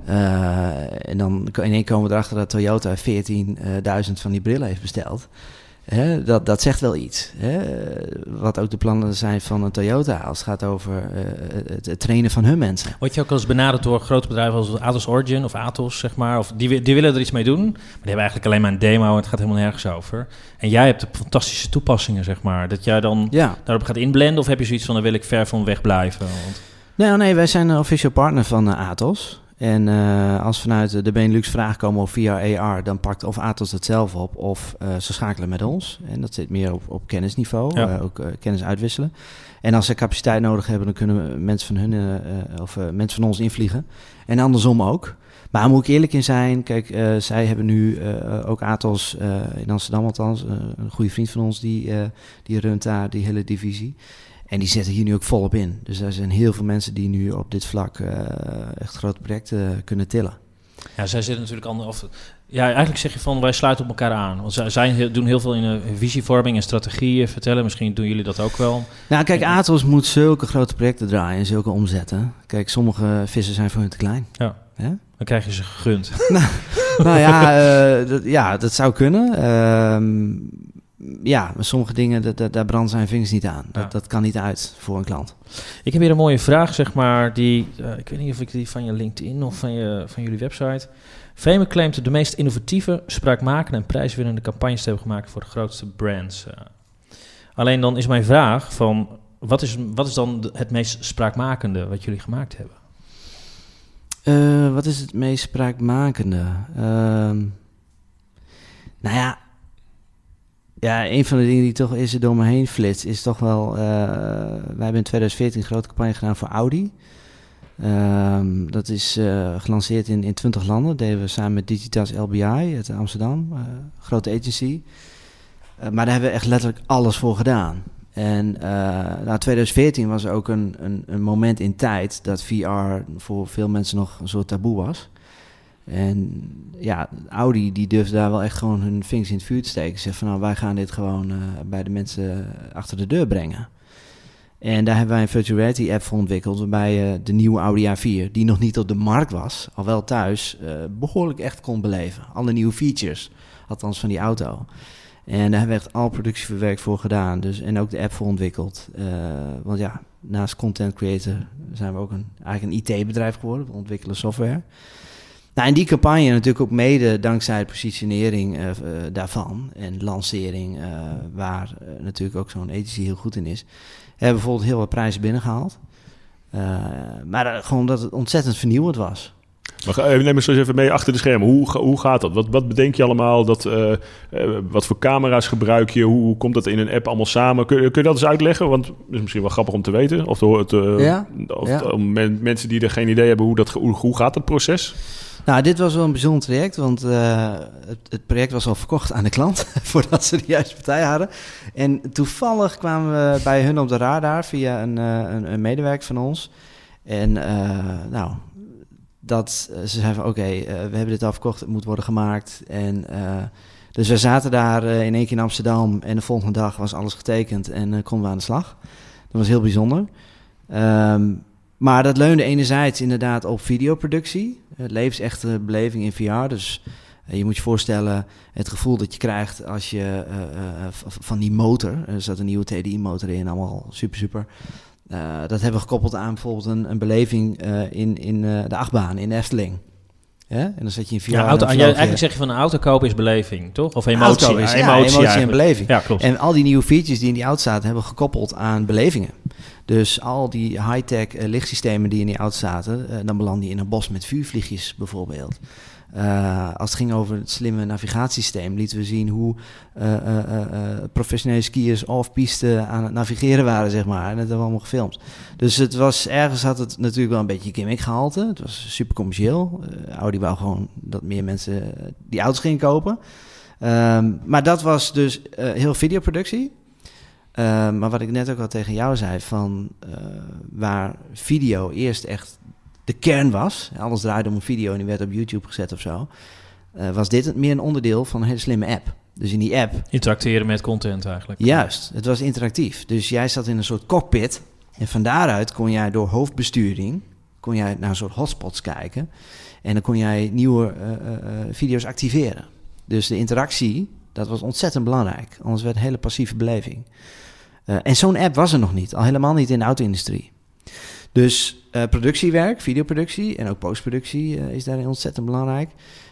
Eh, en dan in één komen we erachter dat Toyota 14.000 van die brillen heeft besteld. Dat, dat zegt wel iets. Wat ook de plannen zijn van een Toyota als het gaat over eh, het, het trainen van hun mensen. Word je ook al eens benaderd door grote bedrijven als Atos Origin of Atos, zeg maar? Of die, die willen er iets mee doen, maar die hebben eigenlijk alleen maar een demo en het gaat helemaal nergens over. En jij hebt de fantastische toepassingen, zeg maar. Dat jij dan Ja. daarop gaat inblenden of heb je zoiets van, dan wil ik ver van weg blijven? Want, Nee, nee, wij zijn een official partner van eh, Atos. En eh, als vanuit de Benelux vragen komen over VR, AR, dan pakt of Atos het zelf op of eh, ze schakelen met ons. En dat zit meer op, op kennisniveau, Ja. eh, ook kennis uitwisselen. En als ze capaciteit nodig hebben, dan kunnen we mensen van hun of mensen van ons invliegen. En andersom ook. Maar daar moet ik eerlijk in zijn. Kijk, zij hebben nu ook Atos in Amsterdam althans, een goede vriend van ons, die, die runt daar die hele divisie. En die zetten hier nu ook volop in. Dus er zijn heel veel mensen die nu op dit vlak eh, echt grote projecten kunnen tillen. ja, zij zitten natuurlijk ander, of, ja, eigenlijk zeg je van, wij sluiten op elkaar aan. Want zij, zij doen heel veel in eh, visievorming en strategieën vertellen. Misschien doen jullie dat ook wel. Nou, kijk. Atos moet zulke grote projecten draaien en zulke omzetten. Kijk, sommige vissen zijn voor hun te klein. Ja. Hè? Dan krijg je ze gegund. nou ja, eh, dat, ja, dat zou kunnen. Ehm, ja, maar sommige dingen, dat, dat, daar branden zijn vingers niet aan. Dat, Ja. dat kan niet uit voor een klant. Ik heb hier een mooie vraag, zeg maar, die, eh, ik weet niet of ik die van je LinkedIn of van, je, van jullie website. Fame claimt de meest innovatieve, spraakmakende en prijswinnende campagnes te hebben gemaakt voor de grootste brands. eh. Alleen dan is mijn vraag van, wat, is, wat is dan het meest spraakmakende wat jullie gemaakt hebben? Eh, wat is het meest spraakmakende? Ehm, nou ja, ja, een van de dingen die toch is er door me heen flitst, is toch wel. eh, wij hebben in 2014 een grote campagne gedaan voor Audi. Ehm, dat is eh, gelanceerd in, in 20 landen. Dat deden we samen met Digitas LBI uit Amsterdam, eh, grote agency. Maar daar hebben we echt letterlijk alles voor gedaan. En nou, 2014 was ook een, een, een moment in tijd dat VR voor veel mensen nog een soort taboe was. En ja, Audi die durfde daar wel echt gewoon hun vingers in het vuur te steken. Zeggen van nou, wij gaan dit gewoon eh, bij de mensen achter de deur brengen. En daar hebben wij een virtual reality app voor ontwikkeld, waarbij je de nieuwe Audi A4, die nog niet op de markt was, al wel thuis, eh, behoorlijk echt kon beleven. Alle nieuwe features, althans van die auto. En daar hebben we echt al productieverwerk voor gedaan. Dus, en ook de app voor ontwikkeld. Want ja, naast content creator zijn we ook een, eigenlijk een IT-bedrijf geworden. We ontwikkelen software. Nou, en die campagne natuurlijk ook mede dankzij de positionering eh, eh, daarvan en lancering, eh, waar natuurlijk ook zo'n agency heel goed in is, hebben we bijvoorbeeld heel wat prijzen binnengehaald. Eh, maar gewoon dat het ontzettend vernieuwend was. Maar neem eens even mee achter de schermen. Hoe, hoe gaat dat? Wat, wat bedenk je allemaal? Dat, wat voor camera's gebruik je? Hoe, hoe komt dat in een app allemaal samen? Kun, kun je dat eens uitleggen? Want het is misschien wel grappig om te weten. Of, te, te- Ja, of ja. om men- mensen die er geen idee hebben hoe, dat, hoe, hoe gaat dat proces? Nou, dit was wel een bijzonder traject, want eh, het, het project was al verkocht aan de klant voordat ze de juiste partij hadden. En toevallig kwamen we bij hun op de radar via een, eh, een, medewerker van ons. En eh, nou, dat, ze zeiden van oké, we hebben dit al verkocht, het moet worden gemaakt. En dus we zaten daar in één keer in Amsterdam en de volgende dag was alles getekend en konden we aan de slag. Dat was heel bijzonder. Ehm, maar dat leunde enerzijds inderdaad op videoproductie. Het levensechte beleving in VR. Dus eh, je moet je voorstellen het gevoel dat je krijgt als je eh, eh, van die motor... Er zat een nieuwe TDI-motor in, allemaal super, super. Eh, dat hebben we gekoppeld aan bijvoorbeeld een, een beleving eh, in, in eh, de achtbaan in de Efteling. Ja? En dan zet je in VR... Ja, auto, je- eigenlijk zeg je van een auto kopen is beleving, toch? Of emotie. Auto is- ja, ja, emotie, emotie en beleving. Ja, klopt. En al die nieuwe features die in die auto zaten, hebben we gekoppeld aan belevingen. Dus al die high-tech eh, lichtsystemen die in die auto zaten, eh, dan beland je in een bos met vuurvliegjes bijvoorbeeld. Eh, als het ging over het slimme navigatiesysteem, lieten we zien hoe professionele skiers off-piste aan het navigeren waren, zeg maar. En dat hebben we allemaal gefilmd. Dus het was, ergens had het natuurlijk wel een beetje gimmick gehalte. Het was super commercieel. Audi wou gewoon dat meer mensen die auto's gingen kopen. Ehm, maar dat was dus eh, heel videoproductie. Ehm, maar wat ik net ook al tegen jou zei, van eh, waar video eerst echt de kern was, alles draaide om een video en die werd op YouTube gezet of zo, eh, was dit meer een onderdeel van een hele slimme app. Dus in die app, Interacteren met content eigenlijk. juist, het was interactief. Dus jij zat in een soort cockpit en van daaruit kon jij door hoofdbesturing, kon jij naar een soort hotspots kijken en dan kon jij nieuwe eh, video's activeren. Dus de interactie, dat was ontzettend belangrijk. Anders werd het een hele passieve beleving. Eh, en zo'n app was er nog niet, al helemaal niet in de auto-industrie. Dus eh, productiewerk, videoproductie en ook postproductie eh, is daarin ontzettend belangrijk.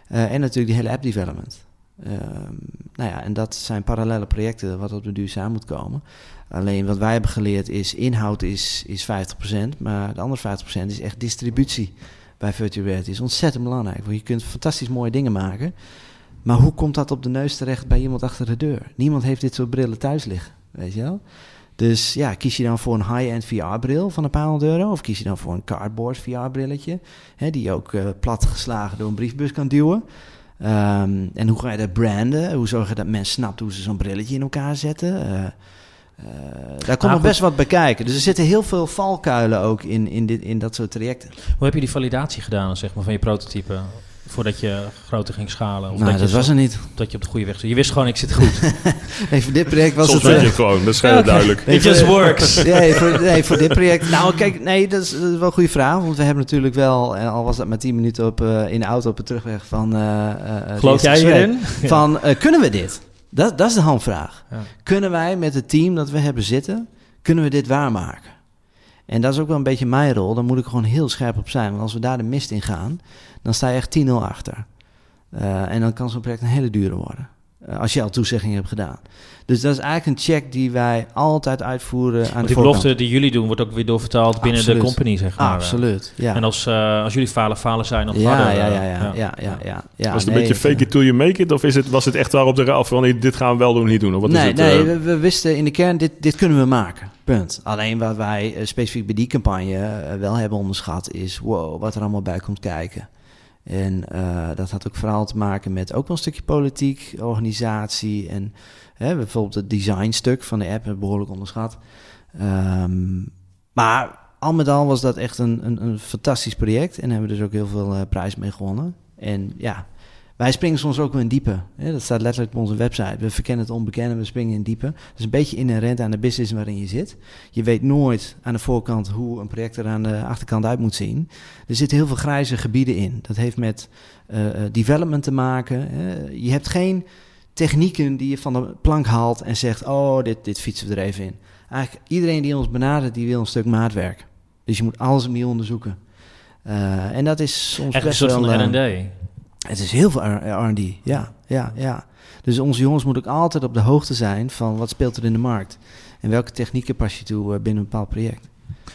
En natuurlijk die hele app development. Ehm, nou ja, en dat zijn parallele projecten wat op de duur samen moet komen. Alleen wat wij hebben geleerd is, inhoud is, is 50%, maar de andere 50% is echt distributie bij virtual is ontzettend belangrijk, want je kunt fantastisch mooie dingen maken. Maar hoe komt dat op de neus terecht bij iemand achter de deur? Niemand heeft dit soort brillen thuis liggen, weet je wel? Dus ja, kies je dan voor een high-end VR-bril van een paar honderd euro? Of kies je dan voor een cardboard VR-brilletje? Die je ook eh, plat geslagen door een briefbus kan duwen. Ehm, en hoe ga je dat branden? Hoe zorg je dat mensen snapt hoe ze zo'n brilletje in elkaar zetten? Eh, eh, daar komt nog best wat bij kijken. Dus er zitten heel veel valkuilen ook in, in, dit, in dat soort trajecten. Hoe heb je die validatie gedaan zeg maar, van je prototype? Voordat je groter ging schalen? Of nou, dat, was zo- er niet. dat je op de goede weg zit. Je wist gewoon, ik zit goed. Nee, voor dit project was Soms het... weet eh, je het gewoon, dat is heel duidelijk. It just works. Nee voor, nee, voor dit project. Nou, kijk, nee, dat is, dat is wel een goede vraag. Want we hebben natuurlijk wel, en al was dat maar 10 minuten op, eh, in de auto op de terugweg van. eh, eh, het Geloof jij hierin? Van, eh, kunnen we dit? Dat, dat is de handvraag. Ja. Kunnen wij met het team dat we hebben zitten, kunnen we dit waarmaken? En dat is ook wel een beetje mijn rol. Daar moet ik gewoon heel scherp op zijn. Want als we daar de mist in gaan, dan sta je echt 10-0 achter. Eh, en dan kan zo'n project een hele dure worden. Eh, als je al toezeggingen hebt gedaan. Dus dat is eigenlijk een check die wij altijd uitvoeren aan Want de die voorkant. belofte die jullie doen, wordt ook weer doorvertaald binnen Absoluut. de company, zeg maar. Absoluut, ja. En als, eh, als jullie falen, falen zijn nog ja, harder. ja, eh, ja, ja, ja, ja, ja, ja. was het nee, een beetje fake it till you make it? Of is het, was het echt waar op de raaf van dit gaan we wel doen, niet doen? Of wat nee, is het? nee we, we wisten in de kern, dit, dit kunnen we maken. Punt. Alleen wat wij specifiek bij die campagne wel hebben onderschat is... wow, wat er allemaal bij komt kijken. En eh, dat had ook vooral te maken met ook wel een stukje politiek, organisatie... en hè, bijvoorbeeld het designstuk van de app behoorlijk onderschat. Ehm, maar al met al was dat echt een, een, een fantastisch project... en hebben we dus ook heel veel eh, prijs mee gewonnen. En ja, wij springen soms ook wel in diepe. Hè? Dat staat letterlijk op onze website. We verkennen het onbekende, we springen in diepe. Dat is een beetje inherent aan de business waarin je zit. Je weet nooit aan de voorkant hoe een project er aan de achterkant uit moet zien. Er zitten heel veel grijze gebieden in. Dat heeft met eh, eh, development te maken. Hè? Je hebt geen technieken die je van de plank haalt en zegt... oh, dit, dit fietsen we er even in. Eigenlijk iedereen die ons benadert, die wil een stuk maatwerk. Dus je moet alles opnieuw onderzoeken. Eh, en dat is soms Echt een best soort wel... van R&D. Het is heel veel R- R&D, ja, ja, ja. Dus onze jongens moeten ook altijd op de hoogte zijn van wat speelt er in de markt. En welke technieken pas je toe eh, binnen een bepaald project.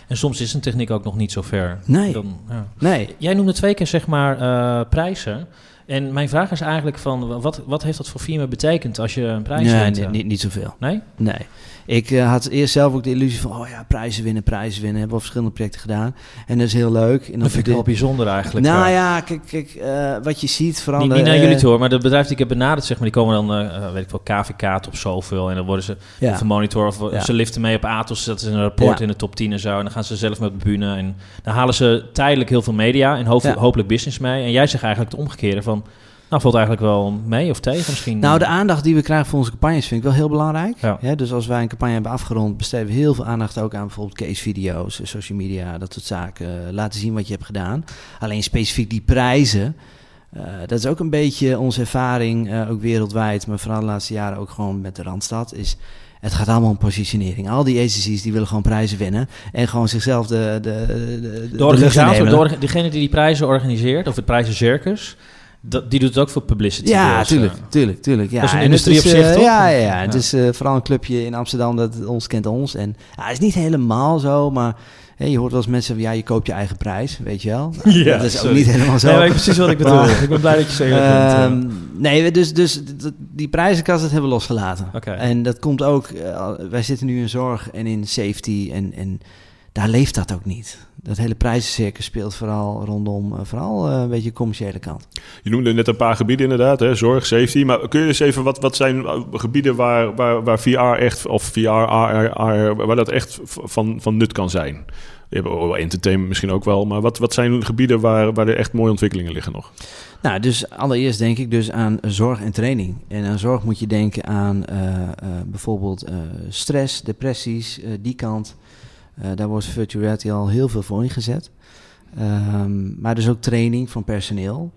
En soms is een techniek ook nog niet zo ver. Nee. Dan, ja. Nee, Jij noemde twee keer zeg maar eh, prijzen. En mijn vraag is eigenlijk van, wat, wat heeft dat voor firma betekend als je een prijs nee eh? niet, niet zoveel. Nee? Nee. Ik eh, had eerst zelf ook de illusie van, oh ja, prijzen winnen, prijzen winnen. Hebben we verschillende projecten gedaan. En dat is heel leuk. En dan Dat vind ik wel bijzonder eigenlijk. Nou eh. ja, kijk, kijk eh, wat je ziet, vooral... Niet, naar jullie toe hoor, maar de bedrijven die ik heb benaderd, zeg maar, die komen dan, weet ik wel, KVK op zoveel. En dan worden ze Ja. of een monitor of Ja. ze liften mee op Atos. Dat is een rapport Ja. in de top 10 en zo. En dan gaan ze zelf met de bühne. En dan halen ze tijdelijk heel veel media en hoop- hopelijk business mee. En jij zegt eigenlijk het omgekeerde van, nou valt eigenlijk wel mee of tegen misschien. Nou, de aandacht die we krijgen voor onze campagnes vind ik wel heel belangrijk. Ja. dus als wij een campagne hebben afgerond, besteden we heel veel aandacht ook aan bijvoorbeeld case-video's, eh, social media, dat soort zaken. Eh, Laten zien wat je hebt gedaan. Alleen specifiek die prijzen, eh, dat is ook een beetje onze ervaring, ook wereldwijd, maar vooral de laatste jaren ook gewoon met de Randstad, is... Het gaat allemaal om positionering. Al die agencies die willen gewoon prijzen winnen. En gewoon zichzelf de, de, de, de, de organisator, degene die die prijzen organiseert, of het prijzencircus, dat, die doet het ook voor publicity. Ja, tuurlijk, eh. tuurlijk, tuurlijk. Ja. Dat is een En industrie op zich, toch? Ja, ja, ja. Ja. Het is eh, vooral een clubje in Amsterdam dat ons kent ons. En ja, het is niet helemaal zo, maar hè, je hoort wel eens mensen van ja, je koopt je eigen prijs, weet je wel. Ja, dat is ook niet helemaal zo. Nee, precies wat ik bedoel. Maar- ik ben blij dat je bent. eh. Ehm, nee, we- dus, dus die prijzenkast dat hebben we losgelaten. En dat komt ook, eh, wij zitten nu in zorg en in safety en, en daar leeft dat ook niet. Dat hele prijzencircus speelt vooral rondom, eh, vooral eh, een beetje de commerciële kant. Je noemde net een paar gebieden inderdaad, hè? zorg, safety. Maar kun je eens even, wat, wat zijn uh, gebieden waar, waar, waar VR echt, of VR, AR, AR, waar dat echt van, van nut kan zijn? Je hebt entertainment misschien ook wel, maar wat, wat zijn gebieden waar, waar er echt mooie ontwikkelingen liggen nog? Nou, dus allereerst denk ik dus aan zorg en training. En aan zorg moet je denken aan eh, eh, bijvoorbeeld eh, stress, depressies, eh, die kant. Eh, daar wordt virtual reality al heel veel voor ingezet. Ehm, maar dus ook training van personeel.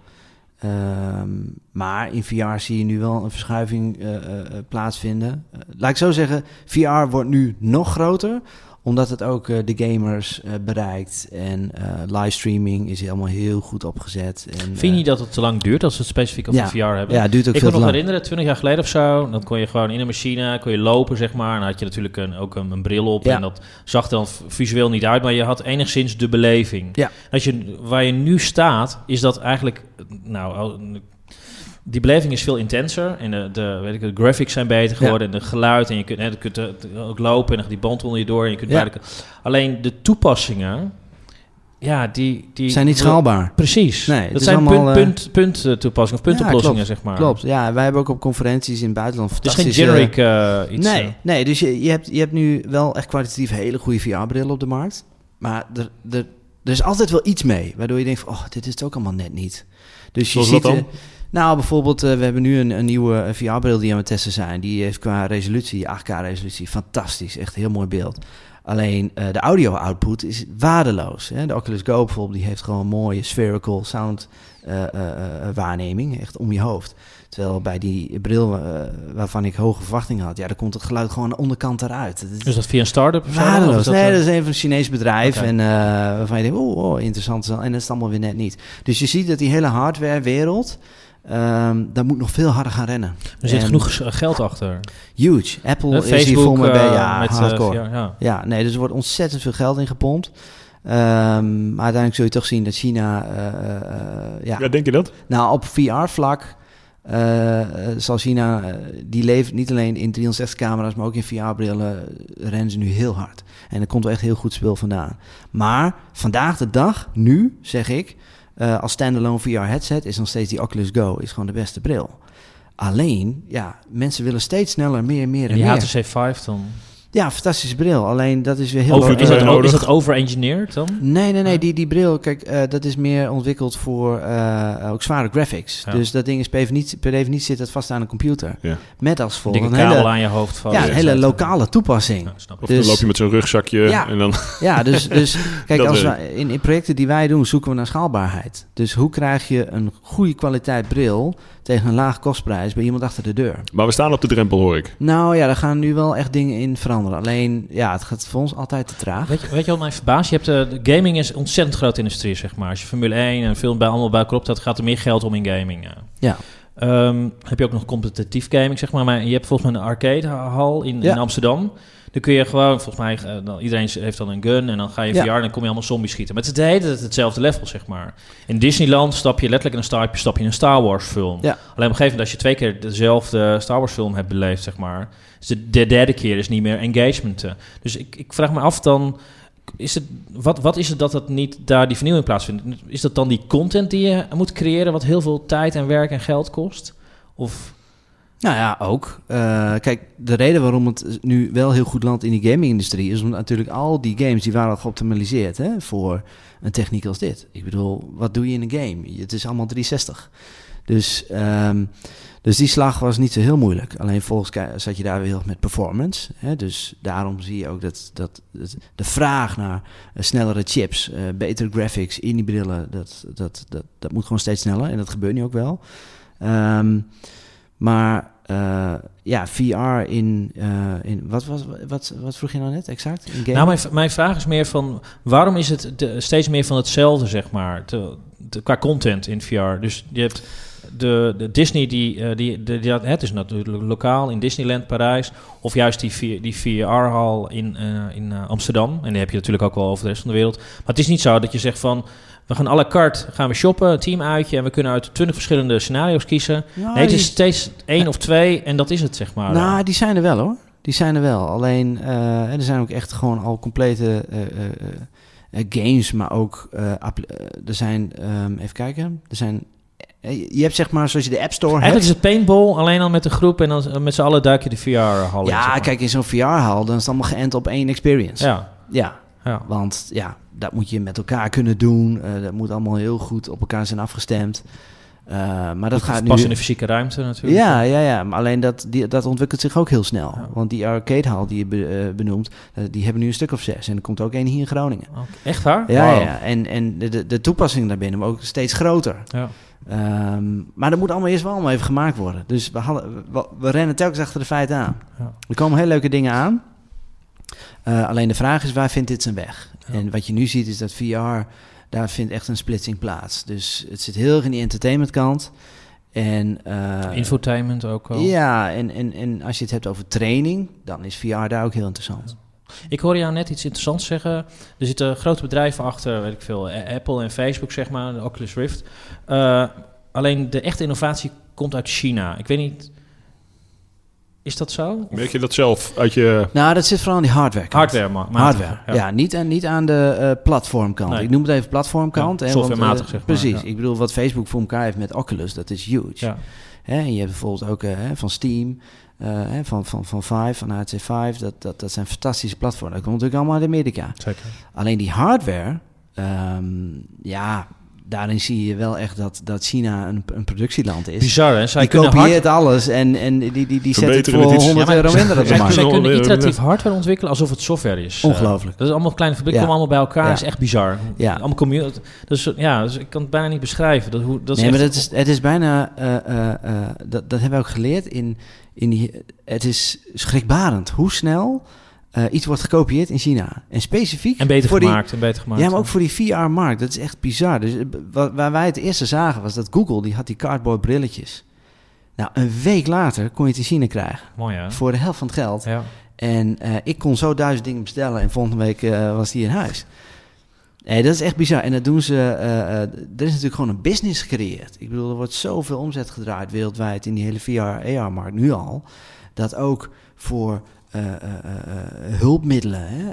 Ehm, maar in VR zie je nu wel een verschuiving eh, eh, plaatsvinden. Eh, laat ik zo zeggen, VR wordt nu nog groter omdat het ook eh, de gamers eh, bereikt. En eh livestreaming is helemaal heel goed opgezet. En, Vind je dat het te lang duurt als we het specifiek over ja. VR hebben? Ja, het duurt ook ik veel kan te nog herinneren, 20 jaar geleden of zo, dan kon je gewoon in een machine kon je lopen, zeg maar. En dan had je natuurlijk een, ook een, een bril op Ja. en dat zag er dan visueel niet uit, maar je had enigszins de beleving. Ja. Als je, waar je nu staat, is dat eigenlijk, nou, die beleving is veel intenser en de, de, weet ik, de graphics zijn beter geworden en de geluid en je kunt, hè, je kunt eh, ook lopen en dan die band onder je door en je kunt Ja. beide- Alleen de toepassingen, ja, die... die zijn niet schaalbaar. Precies. Nee, dat zijn allemaal, punt, eh, punt, punt eh, toepassingen of puntoplossingen, zeg maar. Klopt, ja. Wij hebben ook op conferenties in het buitenland Het is geen generic eh, iets. nee, nee, dus je, je, hebt, je hebt nu wel echt kwalitatief hele goede VR-brillen op de markt. Maar er, er, er is altijd wel iets mee, waardoor je denkt van, oh, dit is het ook allemaal net niet. Dus je Zoals ziet... eh, nou, bijvoorbeeld, eh, we hebben nu een, een nieuwe VR-bril die aan het testen zijn. Die heeft qua resolutie, 8K-resolutie, fantastisch. Echt een heel mooi beeld. Alleen eh, de audio-output is waardeloos. Hè? De Oculus Go bijvoorbeeld, die heeft gewoon mooie spherical sound eh, eh, eh, waarneming, echt om je hoofd. Terwijl bij die bril eh, waarvan ik hoge verwachtingen had, ja, dan komt het geluid gewoon aan de onderkant eruit. Is dat via een start-up? waardeloos. nee, eh, dat is even een Chinees bedrijf en eh, waarvan je denkt, oh, oh interessant. En dat is het allemaal weer net niet. Dus je ziet dat die hele hardwarewereld Ehm, daar moet nog veel harder gaan rennen. Er zit En genoeg geld achter. Huge. Apple Eh, is hier Facebook mee bij. eh, Ja, met eh, hardcore. Ja. Ja, nee, dus er wordt ontzettend veel geld in gepompt. Ehm, maar uiteindelijk zul je toch zien dat China, eh, eh, eh, ja, Ja, denk je dat? nou op VR-vlak zal China, die leeft niet alleen in 360-camera's, maar ook in VR-brillen, rennen ze nu heel hard. En er komt wel echt heel goed speel vandaan. Maar vandaag de dag, nu zeg ik, eh, als standalone VR-headset is nog steeds die Oculus Go is gewoon de beste bril. Alleen, ja, mensen willen steeds sneller, meer, meer en En die meer. HTC 5 dan? Ja, fantastische bril. Alleen dat is weer heel... Over- Is dat, o- is nodig. dat over-engineerd dan? Nee, nee, nee. Ja. Die, die bril, kijk, eh, dat is meer ontwikkeld voor eh, ook zware graphics. Ja. Dus dat ding is per definitie, per definitie zit dat vast aan een computer. Ja. Met als volgt een kabel hele, aan je hoofd vast. ja, een hele lokale toepassing. Ja, snap ik. Of Dus- dan loop je met zo'n rugzakje Ja. en dan... Ja, dus, dus kijk, als we, in, in projecten die wij doen, zoeken we naar schaalbaarheid. Dus hoe krijg je een goede kwaliteit bril tegen een laag kostprijs bij iemand achter de deur? Maar we staan op de drempel, hoor ik. Nou ja, daar gaan nu wel echt dingen in veranderen. Alleen, ja, het gaat voor ons altijd te traag. Weet je, weet je wat mij verbaast? Je hebt, eh, de gaming is een ontzettend grote industrie, zeg maar. Als je Formule 1 en film bij allemaal bij elkaar optelt, gaat er meer geld om in gaming. Ja. Ja. Ehm, heb je ook nog competitief gaming, zeg maar. maar je hebt volgens mij een arcadehal in, Ja. in Amsterdam. Dan kun je gewoon, volgens mij, eh, dan, iedereen heeft dan een gun en dan ga je Ja. VR en dan kom je allemaal zombies schieten. Maar het is de hele hetzelfde level, zeg maar. In Disneyland stap je letterlijk in een stap, stap je in een Star Wars film. Ja. Alleen op een gegeven moment, als je twee keer dezelfde Star Wars film hebt beleefd, zeg maar, is de, de derde keer is niet meer engagement. Dus ik, ik vraag me af dan, is het, wat, wat is het dat het niet daar die vernieuwing plaatsvindt? Is dat dan die content die je moet creëren, wat heel veel tijd en werk en geld kost? Of Nou ja, ook. Eh, kijk, de reden waarom het nu wel heel goed landt in die gaming-industrie... is omdat natuurlijk al die games die waren al geoptimaliseerd hè, voor een techniek als dit. Ik bedoel, wat doe je in een game? Het is allemaal 360. Dus, ehm, dus die slag was niet zo heel moeilijk. Alleen volgens zat je daar weer heel met performance. Hè? Dus daarom zie je ook dat, dat, de vraag naar eh, snellere chips, eh, betere graphics in die brillen... Dat, dat, dat, dat moet gewoon steeds sneller en dat gebeurt nu ook wel. Ehm, maar eh, ja, VR in, eh, in wat, was, wat, wat vroeg je nou net exact? In? Nou, mijn, mijn vraag is meer van... waarom is het steeds meer van hetzelfde, zeg maar, qua content in VR? Dus je hebt de, de Disney, die, eh, die, de, die- het is natuurlijk lokaal in Disneyland Parijs... of juist die, die VR-hal in, eh, in eh, Amsterdam. En die heb je natuurlijk ook wel over de rest van de wereld. Maar het is niet zo dat je zegt van... we gaan à la carte gaan we shoppen, een team uitje... en we kunnen uit twintig verschillende scenario's kiezen. Nou, Nee, het is steeds één of twee en dat is het, zeg maar. Nou, die zijn er wel hoor. Die zijn er wel. Alleen, eh, er zijn ook echt gewoon al complete games, maar ook, er zijn, ehm, even kijken, er zijn, je hebt zeg maar, zoals je de App Store Eigenlijk hebt. is het paintball, alleen al met de groep en dan eh, met z'n allen duik je de VR-hal zeg Ja, maar. kijk, in zo'n VR-hal, dan is het allemaal geënt op één experience. Ja, ja. ja. Want ja, dat moet je met elkaar kunnen doen. eh, dat moet allemaal heel goed op elkaar zijn afgestemd. Eh, maar dat gaat nu... Pas in de fysieke ruimte natuurlijk. Ja, ja, ja. Maar alleen dat, die, dat ontwikkelt zich ook heel snel. Ja. Want die arcadehal die je be- eh, benoemt, eh, die hebben nu een stuk of zes. En er komt ook één hier in Groningen. Echt waar? Ja, ja. En, en de, de, toepassing daarbinnen maar ook steeds groter. Ja. Ehm, maar dat moet allemaal eerst wel allemaal even gemaakt worden. Dus we, hadden, we, we rennen telkens achter de feiten aan. Ja. Er komen heel leuke dingen aan. Alleen de vraag is, waar vindt dit zijn weg? En wat je nu ziet is dat VR, daar vindt echt een splitsing plaats. Dus het zit heel erg in die entertainmentkant. En, eh, Infotainment ook wel. ja, en, en, en als je het hebt over training, dan is VR daar ook heel interessant. Ik hoorde jou net iets interessants zeggen. Er zitten grote bedrijven achter, weet ik veel, A- Apple en Facebook, zeg maar, de Oculus Rift. Eh, alleen de echte innovatie komt uit China. Ik weet niet, is dat zo? Of Merk je dat zelf uit je... Nou, dat zit vooral aan die hardware kant. Hardware, maar. Hardware, ja. niet, aan, niet aan de eh, platformkant. Nee. Ik noem het even platformkant. Ja, hè, want, softwarematig, eh, zeg maar, Precies. ja. Ik bedoel, wat Facebook voor elkaar heeft met Oculus, dat is huge. Ja. Hè, en je hebt bijvoorbeeld ook eh, hè, van Steam, eh, hè, van, van, van Vive, van HTC Vive. Dat, dat, dat zijn fantastische platformen. Dat komt natuurlijk allemaal uit Amerika. Zeker. Alleen die hardware, ehm, ja, daarin zie je wel echt dat, dat China een, een productieland is. Bizar, hè? Zij die hard... kopieert alles en, en die, die, die zet het voor het iets. 100 Ja, maar euro minder op de Zij, markt. zij kunnen iteratief hardware ontwikkelen alsof het software is. Ongelooflijk. Eh, dat is allemaal kleine fabrieken, Ja. komen allemaal bij elkaar. Ja. Dat is echt bizar. Ja. Allemaal commu- dus, ja, dus ik kan het bijna niet beschrijven. Dat, hoe, dat is nee, maar dat is, het is bijna, eh, eh, eh, dat, dat hebben we ook geleerd in, in die, het is schrikbarend hoe snel eh, iets wordt gekopieerd in China. En specifiek En beter voor die, gemaakt. En beter gemaakt. ja, maar ook voor die VR-markt. Dat is echt bizar. Dus eh, wa- waar wij het eerste zagen was dat Google, die had die cardboard brilletjes. Nou, een week later kon je het in China krijgen. Mooi, hè? Voor de helft van het geld. Ja. En eh, ik kon zo duizend dingen bestellen en volgende week was die in huis. Nee, dat is echt bizar. En dat doen ze. er is natuurlijk gewoon een business gecreëerd. Ik bedoel, er wordt zoveel omzet gedraaid wereldwijd in die hele VR-AR-markt nu al. Dat ook voor eh, eh, eh, hulpmiddelen, hè,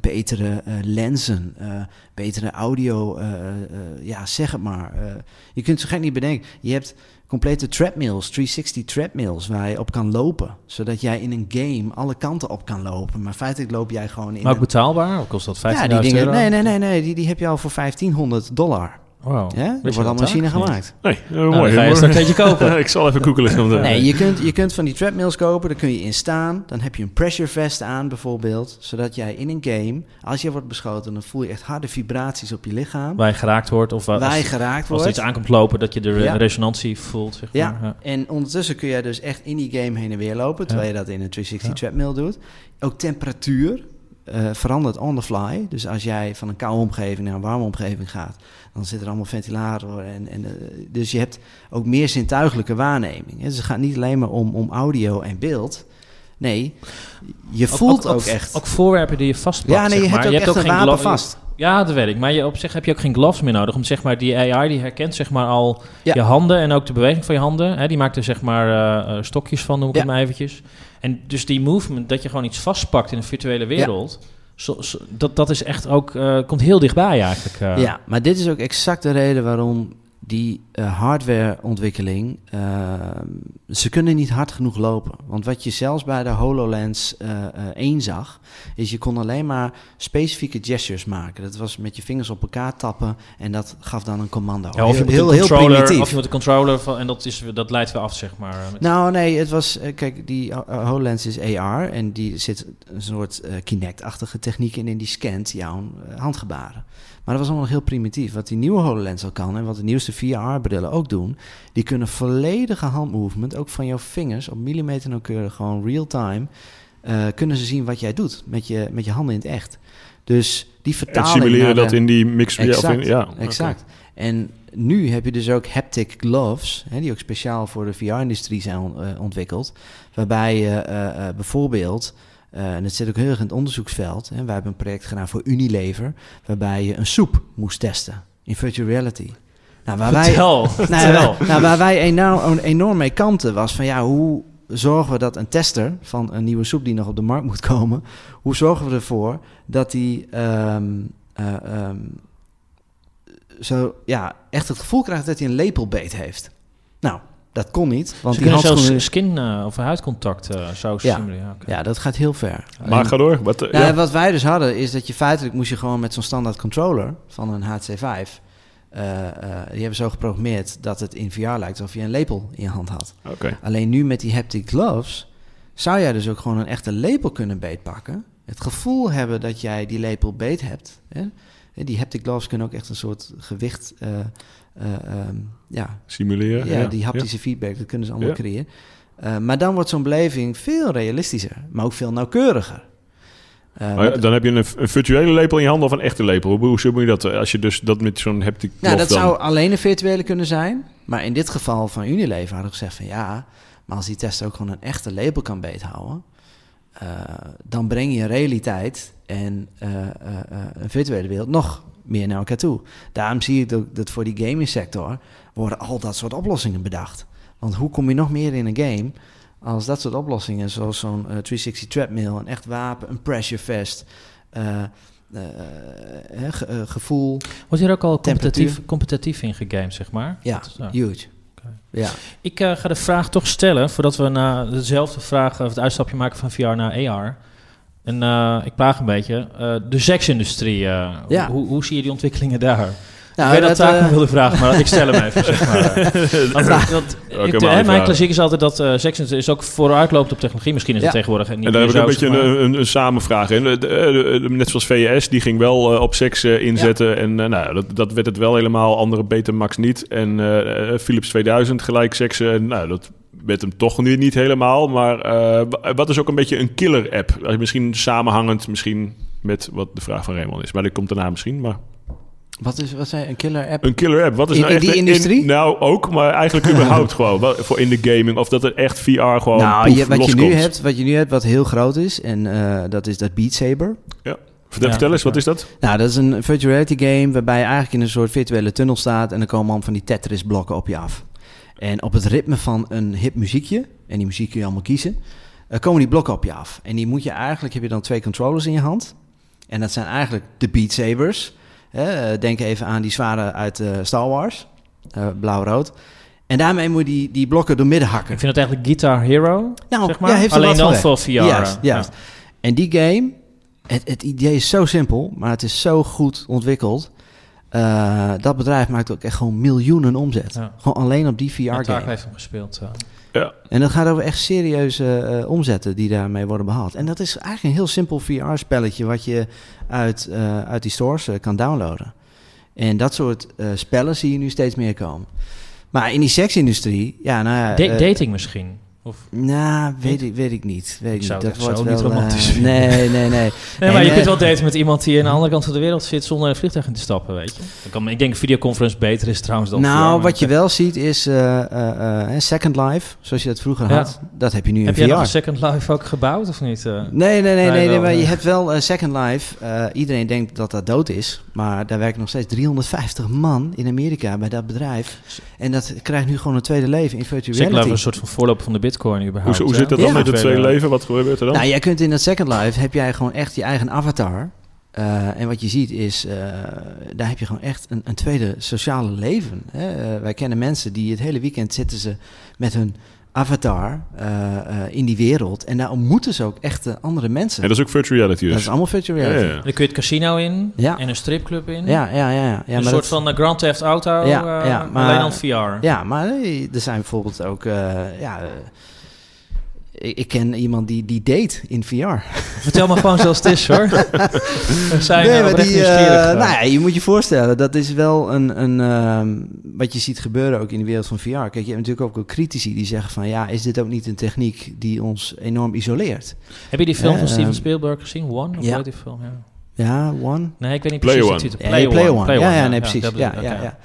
betere lenzen, betere audio, ja, zeg het maar. Je kunt het zo gek niet bedenken. Je hebt complete treadmills, 360 treadmills, waar je op kan lopen. Zodat jij in een game alle kanten op kan lopen. Maar feitelijk loop jij gewoon in Maar ook een- betaalbaar? Of kost dat 15.000 ja, die dingen. euro? Nee, nee, nee, nee. Die, die heb je al voor 1500 dollar. Wow. Dat je wordt allemaal in China eigenlijk gemaakt. Nee, eh, Nou, mooi. dan ga je eentje kopen. ik zal even googelen. Nee, je kunt, je kunt van die treadmills kopen, daar kun je in staan. Dan heb je een pressure vest aan bijvoorbeeld. Zodat jij in een game, als je wordt beschoten, dan voel je echt harde vibraties op je lichaam. Waar je geraakt wordt of waar, je als, geraakt als er wordt. iets aankomt lopen, dat je de re- Ja. resonantie voelt. Zeg Ja, maar. en ondertussen kun jij dus echt in die game heen en weer lopen, terwijl je dat in een 360 Ja. treadmill doet. Ook temperatuur eh, verandert on the fly. Dus als jij van een koude omgeving naar een warme omgeving gaat, dan zit er allemaal ventilator. En, en, eh, dus je hebt ook meer zintuigelijke waarneming. hè. Dus het gaat niet alleen maar om, om audio en beeld. Nee, je voelt ook, echt. Ook voorwerpen die je vastpakt. ja, nee, je zeg hebt maar. ook echt een wapen glo- vast. Ja, dat weet ik. Maar je, op zich heb je ook geen gloves meer nodig. Om zeg maar, die AI die herkent zeg maar al Ja. je handen en ook de beweging van je handen. Hè, die maakt er zeg maar eh, stokjes van, noem ik Ja. maar eventjes. En dus die movement, dat je gewoon iets vastpakt in een virtuele wereld. zo- zo- dat, dat is echt ook, eh, komt heel dichtbij eigenlijk. eh. Ja, maar dit is ook exact de reden waarom die eh, hardwareontwikkeling... eh, ze kunnen niet hard genoeg lopen. Want wat je zelfs bij de HoloLens eh, eh, 1 zag... is je kon alleen maar specifieke gestures maken. Dat was met je vingers op elkaar tappen... en dat gaf dan een commando. Ja, of je heel, heel, heel controller, primitief. of je moet een controller van, en dat, is, dat leidt weer af, zeg maar. met- Nou, nee, het was... kijk, die HoloLens is AR... en die zit een soort Kinect-achtige techniek in... en die scant jouw handgebaren. Maar dat was allemaal nog heel primitief. Wat die nieuwe HoloLens al kan... en wat de nieuwste VR-brillen ook doen... die kunnen volledige handmovement... ook van jouw vingers op millimeter nauwkeurig... gewoon real-time... eh, kunnen ze zien wat jij doet met je, met je handen in het echt. Dus die en vertaling... simuleren dat de- in die mix. Exact, in, ja, exact. En nu heb je dus ook haptic gloves, hè, die ook speciaal voor de VR-industrie zijn on- eh, ontwikkeld. Waarbij je eh, bijvoorbeeld, eh, en dat zit ook heel erg in het onderzoeksveld, hè, wij hebben een project gedaan voor Unilever, waarbij je een soep moest testen in virtual reality. Nou, waar wij, Vertel, nou, vertel. nou, waar wij enorm, enorm mee kanten was van ja, hoe zorgen we dat een tester van een nieuwe soep die nog op de markt moet komen, hoe zorgen we ervoor dat die ehm, eh, ehm, zo ja, echt het gevoel krijgt dat hij een lepelbeet heeft. Nou, dat kon niet, want Ze die kunnen zelfs handschoenen... skin eh, of huidcontact eh zo Ja. simuleren. Ja, dat gaat heel ver. Maar En- ga door. Wat, eh, nou, ja. Wat wij dus hadden, is dat je feitelijk moest je gewoon met zo'n standaard controller van een HC5. eh, eh, die hebben zo geprogrammeerd dat het in VR lijkt alsof je een lepel in je hand had. Oké. Alleen nu met die haptic gloves zou jij dus ook gewoon een echte lepel kunnen beetpakken. Het gevoel hebben dat jij die lepel beet hebt. Hè? Die haptic gloves kunnen ook echt een soort gewicht, eh, eh, ehm, ja, Simuleren. ja, die haptische feedback, dat kunnen ze allemaal creëren. Eh, maar dan wordt zo'n beleving veel realistischer, maar ook veel nauwkeuriger. Eh, Maar dan heb je een, een virtuele lepel in je hand of een echte lepel. Hoe, moet je dat? Als je dus dat met zo'n haptic Nou, dat dan... zou alleen een virtuele kunnen zijn. Maar in dit geval van Unilever hadden we gezegd van ja, maar als die tester ook gewoon een echte label kan beethouden, dan breng je realiteit en eh, eh, eh, een virtuele wereld nog meer naar elkaar toe. Daarom zie ik ook dat voor die gaming sector worden al dat soort oplossingen bedacht. Want hoe kom je nog meer in een game als dat soort oplossingen, zoals zo'n eh, 360 treadmill, een echt wapen, een pressure vest, eh, eh, eh, ge- eh, gevoel. Wordt hier ook al competitief, competitief in gegamed, zeg maar? Ja, Dat is- ja. huge. Ja. Ik eh, ga de vraag toch stellen, voordat we naar dezelfde vraag, of het uitstapje maken van VR naar AR. En eh, ik plaag een beetje. eh, de seksindustrie, eh, Ja. hoe, hoe zie je die ontwikkelingen daar? Nou, ik weet dat dat, Taco eh, wilde vragen, maar ik stel hem even, zeg maar. eh. Want, want, Oké, ik- maar hè, die mijn klassiek is altijd dat eh seksindustrie is ook vooruitloopt op technologie. Misschien is het tegenwoordig niet En daar heb meer ik een beetje een, een, een samenvraag in. Net zoals VS, die ging wel op seks inzetten. En nou, dat, dat werd het wel helemaal. Andere Betamax niet. En Philips 2000 gelijk seksen. En nou, dat met hem toch nu niet helemaal. Maar eh, wa- wat is ook een beetje een killer app? Als je Misschien samenhangend, misschien met wat de vraag van Raymond is. Maar dat komt daarna misschien. Maar Wat is wat zei een killer app? een killer app, wat is In- nou in echt die industrie? nou, ook, maar eigenlijk überhaupt gewoon. Wel, Voor in de gaming. Of dat er echt VR gewoon nou, poef, je, wat, je nu hebt, wat je nu hebt, wat heel groot is, en eh, dat is dat Beat Saber. Vertel, Ja, vertel eens, wat is dat? Nou, dat is een virtual reality game waarbij je eigenlijk in een soort virtuele tunnel staat en dan komen allemaal van die Tetris blokken op je af. En op het ritme van een hip muziekje, en die muziek kun je allemaal kiezen, eh, komen die blokken op je af. En die moet je eigenlijk, heb je dan twee controllers in je hand. En dat zijn eigenlijk de Beat Sabers. Eh, denk even aan die zware uit eh, Star Wars, eh, blauw-rood. En daarmee moet je die, die blokken door midden hakken. Ik vind het eigenlijk Guitar Hero, Nou, zeg maar. ja, heeft Alleen dan voor VR. Juist, juist. En die game, het, het idee is zo simpel, maar het is zo goed ontwikkeld. Dat bedrijf maakt ook echt gewoon miljoenen omzet. Ja. Gewoon alleen op die Ja, VR-game. heeft hem gespeeld. Ja. En dat gaat over echt serieuze eh, omzetten die daarmee worden behaald. En dat is eigenlijk een heel simpel VR-spelletje wat je uit, eh, uit die stores eh, kan downloaden. En dat soort eh, spellen zie je nu steeds meer komen. Maar in die seksindustrie, ja, nou ja... Da- dating misschien. Of, nou, weet ik, weet ik niet. Weet ik, Ik zou niet. Dat wordt wel, niet romantisch eh. Nee, nee, nee. En, maar je kunt wel daten met iemand die aan de andere kant van de wereld zit zonder een vliegtuig in te stappen, weet je. Dan kan, ik denk videoconference beter is trouwens dan Nou, wat je wel ziet is eh, eh, Second Life, zoals je dat vroeger Ja. had. Dat heb je nu in Heb VR. jij een Second Life ook gebouwd of niet? Nee, nee, nee, Nee, nee, nee, wel, maar je hebt wel Second Life. Iedereen denkt dat dat dood is, maar daar werken nog steeds 350 man in Amerika bij dat bedrijf. En dat krijgt nu gewoon een tweede leven in virtual Second Life is een soort van voorloper van de bitcoin überhaupt. Hoe, zit dat dan Ja. met het Tweede- tweede leven? Wat gebeurt er dan? Nou, jij kunt in dat Second Life heb jij gewoon echt je eigen avatar. Eh, en wat je ziet is, eh, daar heb je gewoon echt een, een tweede sociale leven. Hè? Eh, wij kennen mensen die het hele weekend zitten ze met hun avatar eh, eh, in die wereld. En daar ontmoeten ze ook echte andere mensen. En dat is ook virtual reality dat dus. is allemaal virtual Ja, reality. ja. Dan kun je het casino in Ja. en een stripclub in. Ja, ja, ja. ja. ja een maar soort dat- van eh, Grand Theft Auto, Ja, eh, ja, maar- alleen dan VR. Ja, maar er zijn bijvoorbeeld ook... eh, ja, eh, ik, ken iemand die, die date in VR. Vertel maar gewoon zoals het is hoor. We zijn Nee, maar oprecht die, eh, gewoon. nou ja, je moet je voorstellen, dat is wel een, een ehm, wat je ziet gebeuren ook in de wereld van VR. Kijk, je hebt natuurlijk ook, ook critici die zeggen van, ja, is dit ook niet een techniek die ons enorm isoleert? Heb je die film Eh, van Steven ehm, Spielberg gezien? One? Of ja. die film? Ja. Ja, One? Nee, ik weet niet Play precies One. de titel. Ja, nee, Play One. Ja, ja, nee, precies. dat Ja, ja,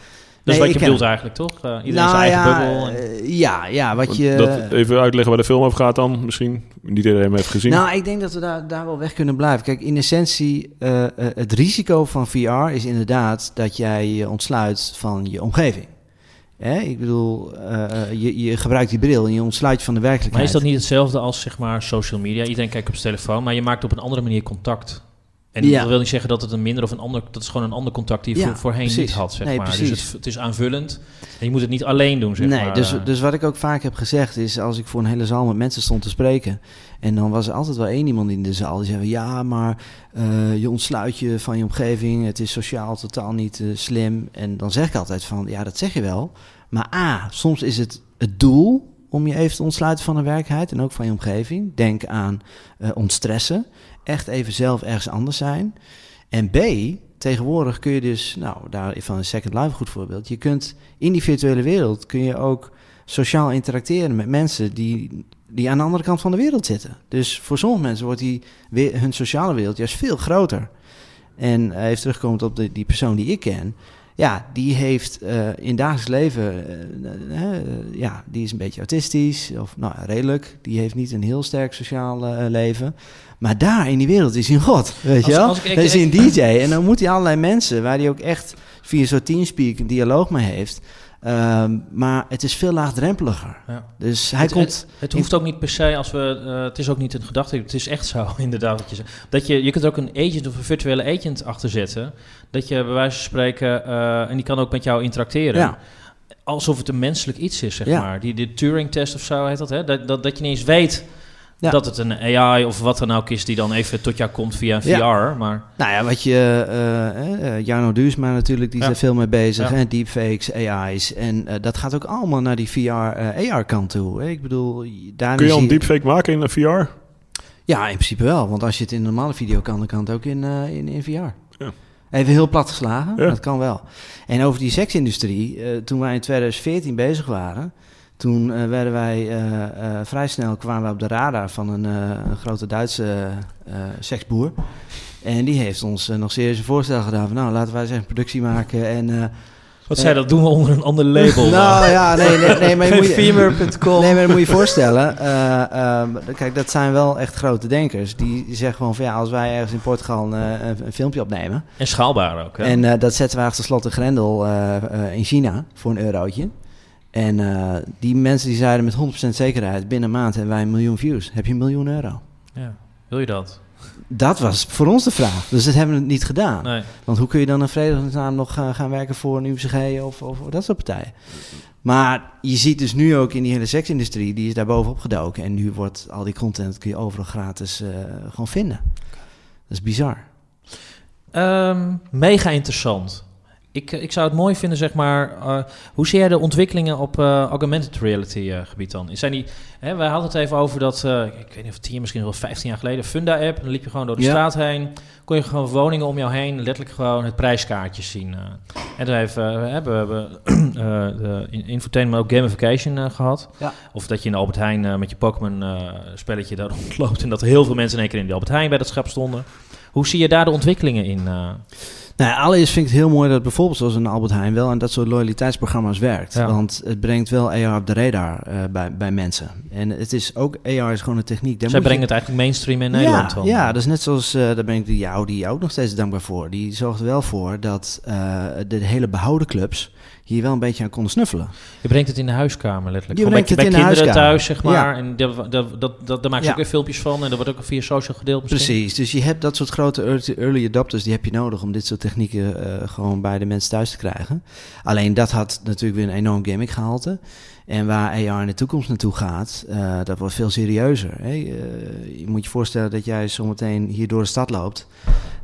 Dat is Nee, wat je bedoelt hem. eigenlijk, toch? Uh, iedereen Nou zijn eigen ja, bubbel. en- eh, ja, ja, wat je... Dat, even uitleggen waar de film over gaat dan, misschien. Niet iedereen heeft gezien. Nou, ik denk dat we daar, daar wel weg kunnen blijven. Kijk, in essentie, eh, eh, het risico van VR is inderdaad dat jij je ontsluit van je omgeving. Hè? Ik bedoel, eh, eh, je, je gebruikt die bril en je ontsluit je van de maar werkelijkheid. is dat niet hetzelfde als zeg maar social media? Iedereen kijkt op zijn telefoon, maar je maakt op een andere manier contact. En Ja. dat wil niet zeggen dat het een minder of een ander... Dat is gewoon een ander contact die je Ja, voor- voorheen precies. niet had, zeg Nee, maar. Dus het, het is aanvullend. En je moet het niet alleen doen, zeg nee, maar. dus, dus wat ik ook vaak heb gezegd is, als ik voor een hele zaal met mensen stond te spreken, en dan was er altijd wel één iemand in de zaal die zei, van, ja, maar eh, je ontsluit je van je omgeving, het is sociaal totaal niet eh, slim. En dan zeg ik altijd van, ja, dat zeg je wel, maar A, soms is het het doel om je even te ontsluiten van de werkelijkheid en ook van je omgeving. Denk aan eh, ontstressen, echt even zelf ergens anders zijn. En B, tegenwoordig kun je dus, nou, daar van een Second Life een goed voorbeeld. Je kunt in die virtuele wereld kun je ook sociaal interacteren met mensen die, die aan de andere kant van de wereld zitten. Dus voor sommige mensen wordt die, hun sociale wereld juist veel groter. En eh, even terugkomend op de, die persoon die ik ken. Ja, die heeft eh, in dagelijks leven, eh, eh, ja, die is een beetje autistisch, of nou redelijk. Die heeft niet een heel sterk sociaal leven. Maar daar in die wereld is hij een god, weet je wel? als ik- ik- Dan is hij een DJ en dan moet hij allerlei mensen waar hij ook echt via zo'n teamspeak een dialoog mee heeft. Ehm, maar het is veel laagdrempeliger. Ja. Dus hij het, komt... het, het hoeft ook niet per se als we. eh, het is ook niet een gedachte. Het is echt zo, inderdaad. Wat je, zegt. dat je, je kunt ook een agent of een virtuele agent achter zetten. Dat je bij wijze van spreken. eh, en die kan ook met jou interacteren. Ja. Alsof het een menselijk iets is, zeg Ja. maar. Die, de Turing-test of zo heet dat, hè? Dat, dat, dat je niet eens weet Ja. dat het een AI of wat dan ook is... die dan even tot jou komt via een VR. Ja. Maar Nou ja, wat je... eh eh, Jarno Duursma natuurlijk, die is Ja. er veel mee bezig. Ja. Hè? Deepfakes, AI's. En eh, dat gaat ook allemaal naar die VR-AR-kant toe. Hè? Ik bedoel, daar Kun je al een deepfake maken in een VR? Ja, in principe wel. Want als je het in een normale video kan, dan kan het ook in, eh, in, in VR. Ja. Even heel plat geslagen, Ja. dat kan wel. En over die seksindustrie, eh, toen wij in 2014 bezig waren... Toen eh, werden wij eh, eh, vrij snel kwamen we op de radar van een, eh, een grote Duitse eh, seksboer. En die heeft ons nog serieuze voorstel gedaan van nou laten wij eens even productie maken en eh, Wat zei dat? Doen we onder een ander label. nou ja, nee, nee, nee maar je moet je, Femur.com. Nee, maar dat moet je je voorstellen. eh, ehm, kijk, dat zijn wel echt grote denkers. Die zeggen gewoon van ja, als wij ergens in Portugal een, eh, een, een filmpje opnemen. En schaalbaar ook. Hè? En eh, dat zetten we achter slot en grendel eh, eh, in China voor een eurotje. En eh, die mensen die zeiden met 100% zekerheid, binnen een maand hebben wij een miljoen views. Heb je een miljoen euro? ja. Wil je dat? Dat was voor ons de vraag. Dus dat hebben we niet gedaan. Nee. Want hoe kun je dan een vredesnaam nog gaan, gaan werken voor een UCG of, of dat soort partijen? Maar je ziet dus nu ook in die hele seksindustrie, die is daar bovenop gedoken. En nu wordt al die content, kun je overal gratis eh, gewoon vinden. Dat is bizar. Ehm, mega interessant. Ik, eh, ik zou het mooi vinden, zeg maar. eh, hoe zie jij de ontwikkelingen op eh, augmented reality gebied dan? Zijn die, hè, wij hadden het even over dat, ik weet niet of tien, misschien wel 15 jaar geleden, Funda-app. Dan liep je gewoon door de Ja. straat heen. Kon je gewoon woningen om jou heen, letterlijk gewoon het prijskaartje zien. En toen we, hebben, we hebben de in- infotainment ook gamification eh, gehad. Ja. Of dat je in Albert Heijn met je Pokémon eh, spelletje daar rondloopt. En dat er heel veel mensen in één keer in de Albert Heijn bij dat schap stonden. Hoe zie je daar de ontwikkelingen in? Nou, ja, allereerst vind ik het heel mooi dat bijvoorbeeld zoals een Albert Heijn wel en dat soort loyaliteitsprogramma's werkt. Ja. Want het brengt wel AR op de radar eh, bij, bij mensen. En het is ook, AR is gewoon een techniek. daar Zij je- brengen het eigenlijk mainstream in Nederland ja, dan. Ja, dat is net zoals, eh daar ben ik die jou, die ook nog steeds dankbaar voor. Die zorgt er wel voor dat eh, de hele behouden clubs hier wel een beetje aan konden snuffelen. Je brengt het in de huiskamer letterlijk. Je brengt bij, het bij in de kinderen thuis, zeg maar. Ja. En dat, dat, dat, dat, daar ze Ja. ook weer filmpjes van. En dat wordt ook via social gedeeld misschien. Precies, dus je hebt dat soort grote early- early adopters, die heb je nodig om dit soort technieken eh, gewoon bij de mensen thuis te krijgen. Alleen dat had natuurlijk weer een enorm gimmick gehalte. En waar AR in de toekomst naartoe gaat, eh, dat wordt veel serieuzer. Hè? Eh, je moet je voorstellen dat jij zometeen hier door de stad loopt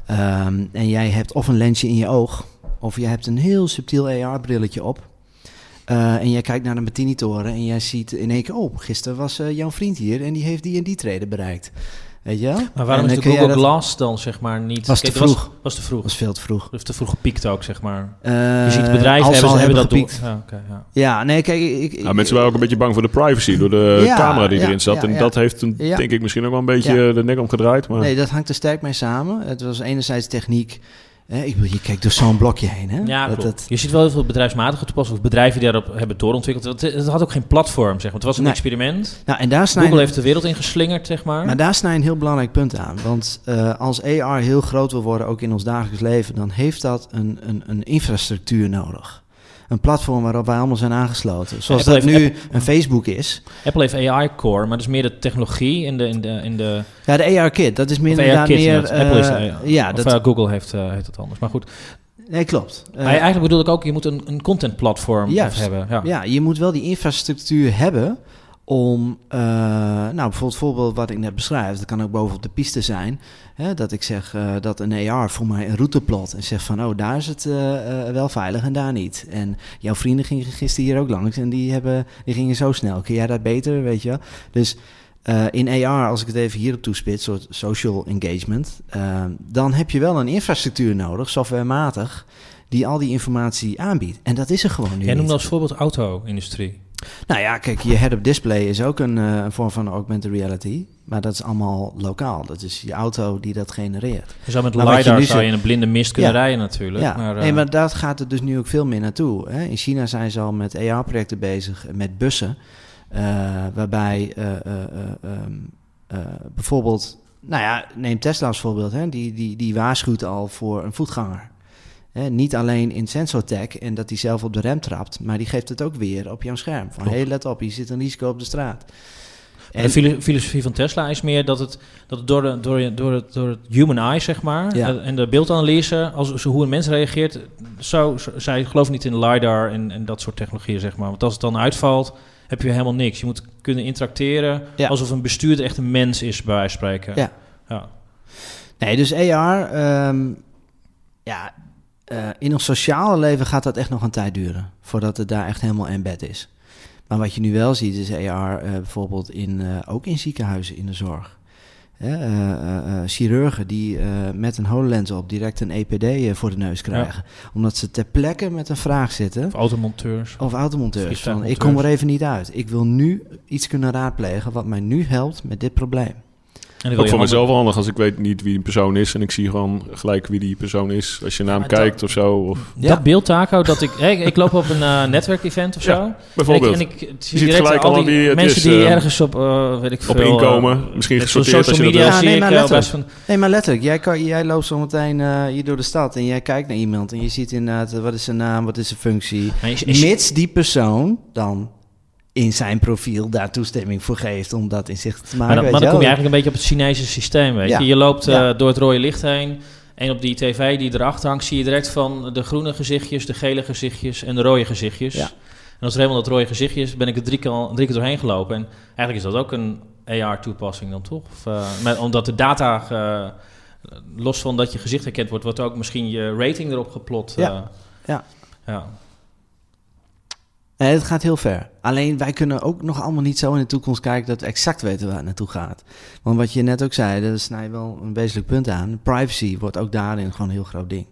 ehm, en jij hebt of een lensje in je oog, of je hebt een heel subtiel AR-brilletje op. En jij kijkt naar de Martini-toren en jij ziet in één keer... oh, gisteren was jouw vriend hier en die heeft die en die treden bereikt. Weet je wel? Maar waarom En is de Google dat- Glass dan zeg maar niet... Was te Kijk, vroeg. Was, was te vroeg. Dat was veel te vroeg. Of te vroeg gepiekt ook, zeg maar. Eh, Je ziet bedrijven als ze hebben, al hebben dat gepiekt. door. Ja, oké, ja. Ja, nee, kijk, ik... ik Nou, mensen waren ook een beetje bang voor de privacy door de Ja, camera die ja, erin zat. ja, en ja. dat heeft een, Ja. denk ik misschien ook wel een beetje Ja. eh, de nek omgedraaid. Maar Nee, dat hangt er sterk mee samen. Het was enerzijds techniek. Hè, ik bedoel, je kijkt door zo'n blokje heen. Hè? Ja, dat, Je ziet wel heel veel bedrijfsmatige toepassingen of bedrijven die daarop hebben doorontwikkeld. Het, het had ook geen platform, zeg maar. Het was een Nee. experiment. nou, en daar snij Google heeft de wereld ingeslingerd, zeg maar. Maar daar snij een heel belangrijk punt aan. Want eh, als AR heel groot wil worden, ook in ons dagelijks leven, dan heeft dat een, een, een infrastructuur nodig. Een platform waarop wij allemaal zijn aangesloten. Zoals Apple dat heeft- nu Apple- een Facebook is. Apple heeft AI Core, maar dat is meer de technologie in de... In de, in de Ja, de AR-kit, dat is meer inderdaad Kit, meer... inderdaad. Apple is eh, ja, of, dat, eh, Google heeft, eh, heeft het anders. Maar goed, nee, klopt. Maar eigenlijk bedoel ik ook, je moet een, een content platform Juist. hebben. Ja. Ja, je moet wel die infrastructuur hebben om, eh, nou bijvoorbeeld voorbeeld wat ik net beschrijf, dat kan ook bovenop de piste zijn, hè, dat ik zeg eh, dat een AR voor mij een route plot en zeg van, oh daar is het eh, wel veilig en daar niet. En jouw vrienden gingen gisteren hier ook langs en die, hebben, die gingen zo snel. Kun jij dat beter, weet je wel? Dus in AR, als ik het even hierop toespits, soort social engagement, dan heb je wel een infrastructuur nodig, softwarematig, die al die informatie aanbiedt. En dat is er gewoon nu Jij noemde als voorbeeld auto-industrie. Nou ja, kijk, je head-up display is ook een, eh, een vorm van augmented reality. Maar dat is allemaal lokaal. Dat is je auto die dat genereert. Je zou met je LiDAR nu zou je in een blinde mist kunnen Ja. rijden natuurlijk. ja, maar, eh, nee, maar daar gaat het dus nu ook veel meer naartoe. Hè? In China zijn ze al met AR-projecten bezig, met bussen. eh, waarbij eh, eh, eh, ehm, eh, bijvoorbeeld... Nou ja, neem Tesla als voorbeeld. Hè? Die, die, die waarschuwt al voor een voetganger. Hè? Niet alleen in SensorTech en dat hij zelf op de rem trapt... maar die geeft het ook weer op jouw scherm. Van, hé, let op, hier zit een risico op de straat. Maar de filo- filosofie van Tesla is meer dat het, dat het door, de, door, door, het, door het human eye, zeg maar, Ja. eh, en de beeldanalyse, als, hoe een mens reageert, zo, zo- zij geloven niet in LiDAR en, en dat soort technologieën, zeg maar. Want als het dan uitvalt, heb je helemaal niks. Je moet kunnen interacteren Ja. alsof een bestuurder echt een mens is, bij wijze van spreken. Ja. ja. Nee, dus AR, ehm, ja, eh, in ons sociale leven gaat dat echt nog een tijd duren voordat het daar echt helemaal embed is. Maar wat je nu wel ziet is AR eh, bijvoorbeeld in, eh, ook in ziekenhuizen in de zorg. hè, chirurgen die met een HoloLens op direct een EPD voor de neus krijgen. Omdat ze ter plekke met een vraag zitten. Of automonteurs. Of automonteurs. Van, ik kom er even niet uit. Ik wil nu iets kunnen raadplegen wat mij nu helpt met dit probleem. En dan wil Ook je voor handen- mezelf handig als ik weet niet wie een persoon is en ik zie gewoon gelijk wie die persoon is. Als je naar hem dat- kijkt of zo. Of, Ja. Dat beeld, Taco, dat ik... hè, ik loop op een eh, netwerkevent of Ja, zo. bijvoorbeeld. En ik, en ik zie ziet direct gelijk al die mensen is, die eh, ergens op, eh, weet ik op veel... inkomen. eh, Misschien gesorteerd als social je dat media wil. Ja, nee, zie maar ik eh, letterlijk. best van... Nee, maar letterlijk, jij, kan, jij loopt zometeen eh hier door de stad en jij kijkt naar iemand en je ziet inderdaad, wat is zijn naam, wat is zijn functie. Is- Mits die persoon dan in zijn profiel daar toestemming voor geeft om dat in zicht te maken. Maar dan, maar dan kom je eigenlijk een beetje op het Chinese systeem, weet Ja. je. Je loopt eh, door het rode licht heen en op die tv die erachter hangt... zie je direct van de groene gezichtjes, de gele gezichtjes en de rode gezichtjes. Ja. En als er helemaal dat rode gezichtje is, ben ik er drie keer, drie keer doorheen gelopen. En eigenlijk is dat ook een AR-toepassing dan toch? Of, eh, met, omdat de data, eh, los van dat je gezicht herkend wordt... wordt ook misschien je rating erop geplot. Ja. Ja. ja. Het gaat heel ver. Alleen wij kunnen ook nog allemaal niet zo in de toekomst kijken dat we exact weten waar het naartoe gaat. Want wat je net ook zei, dat snij je wel een wezenlijk punt aan. Privacy wordt ook daarin gewoon een heel groot ding.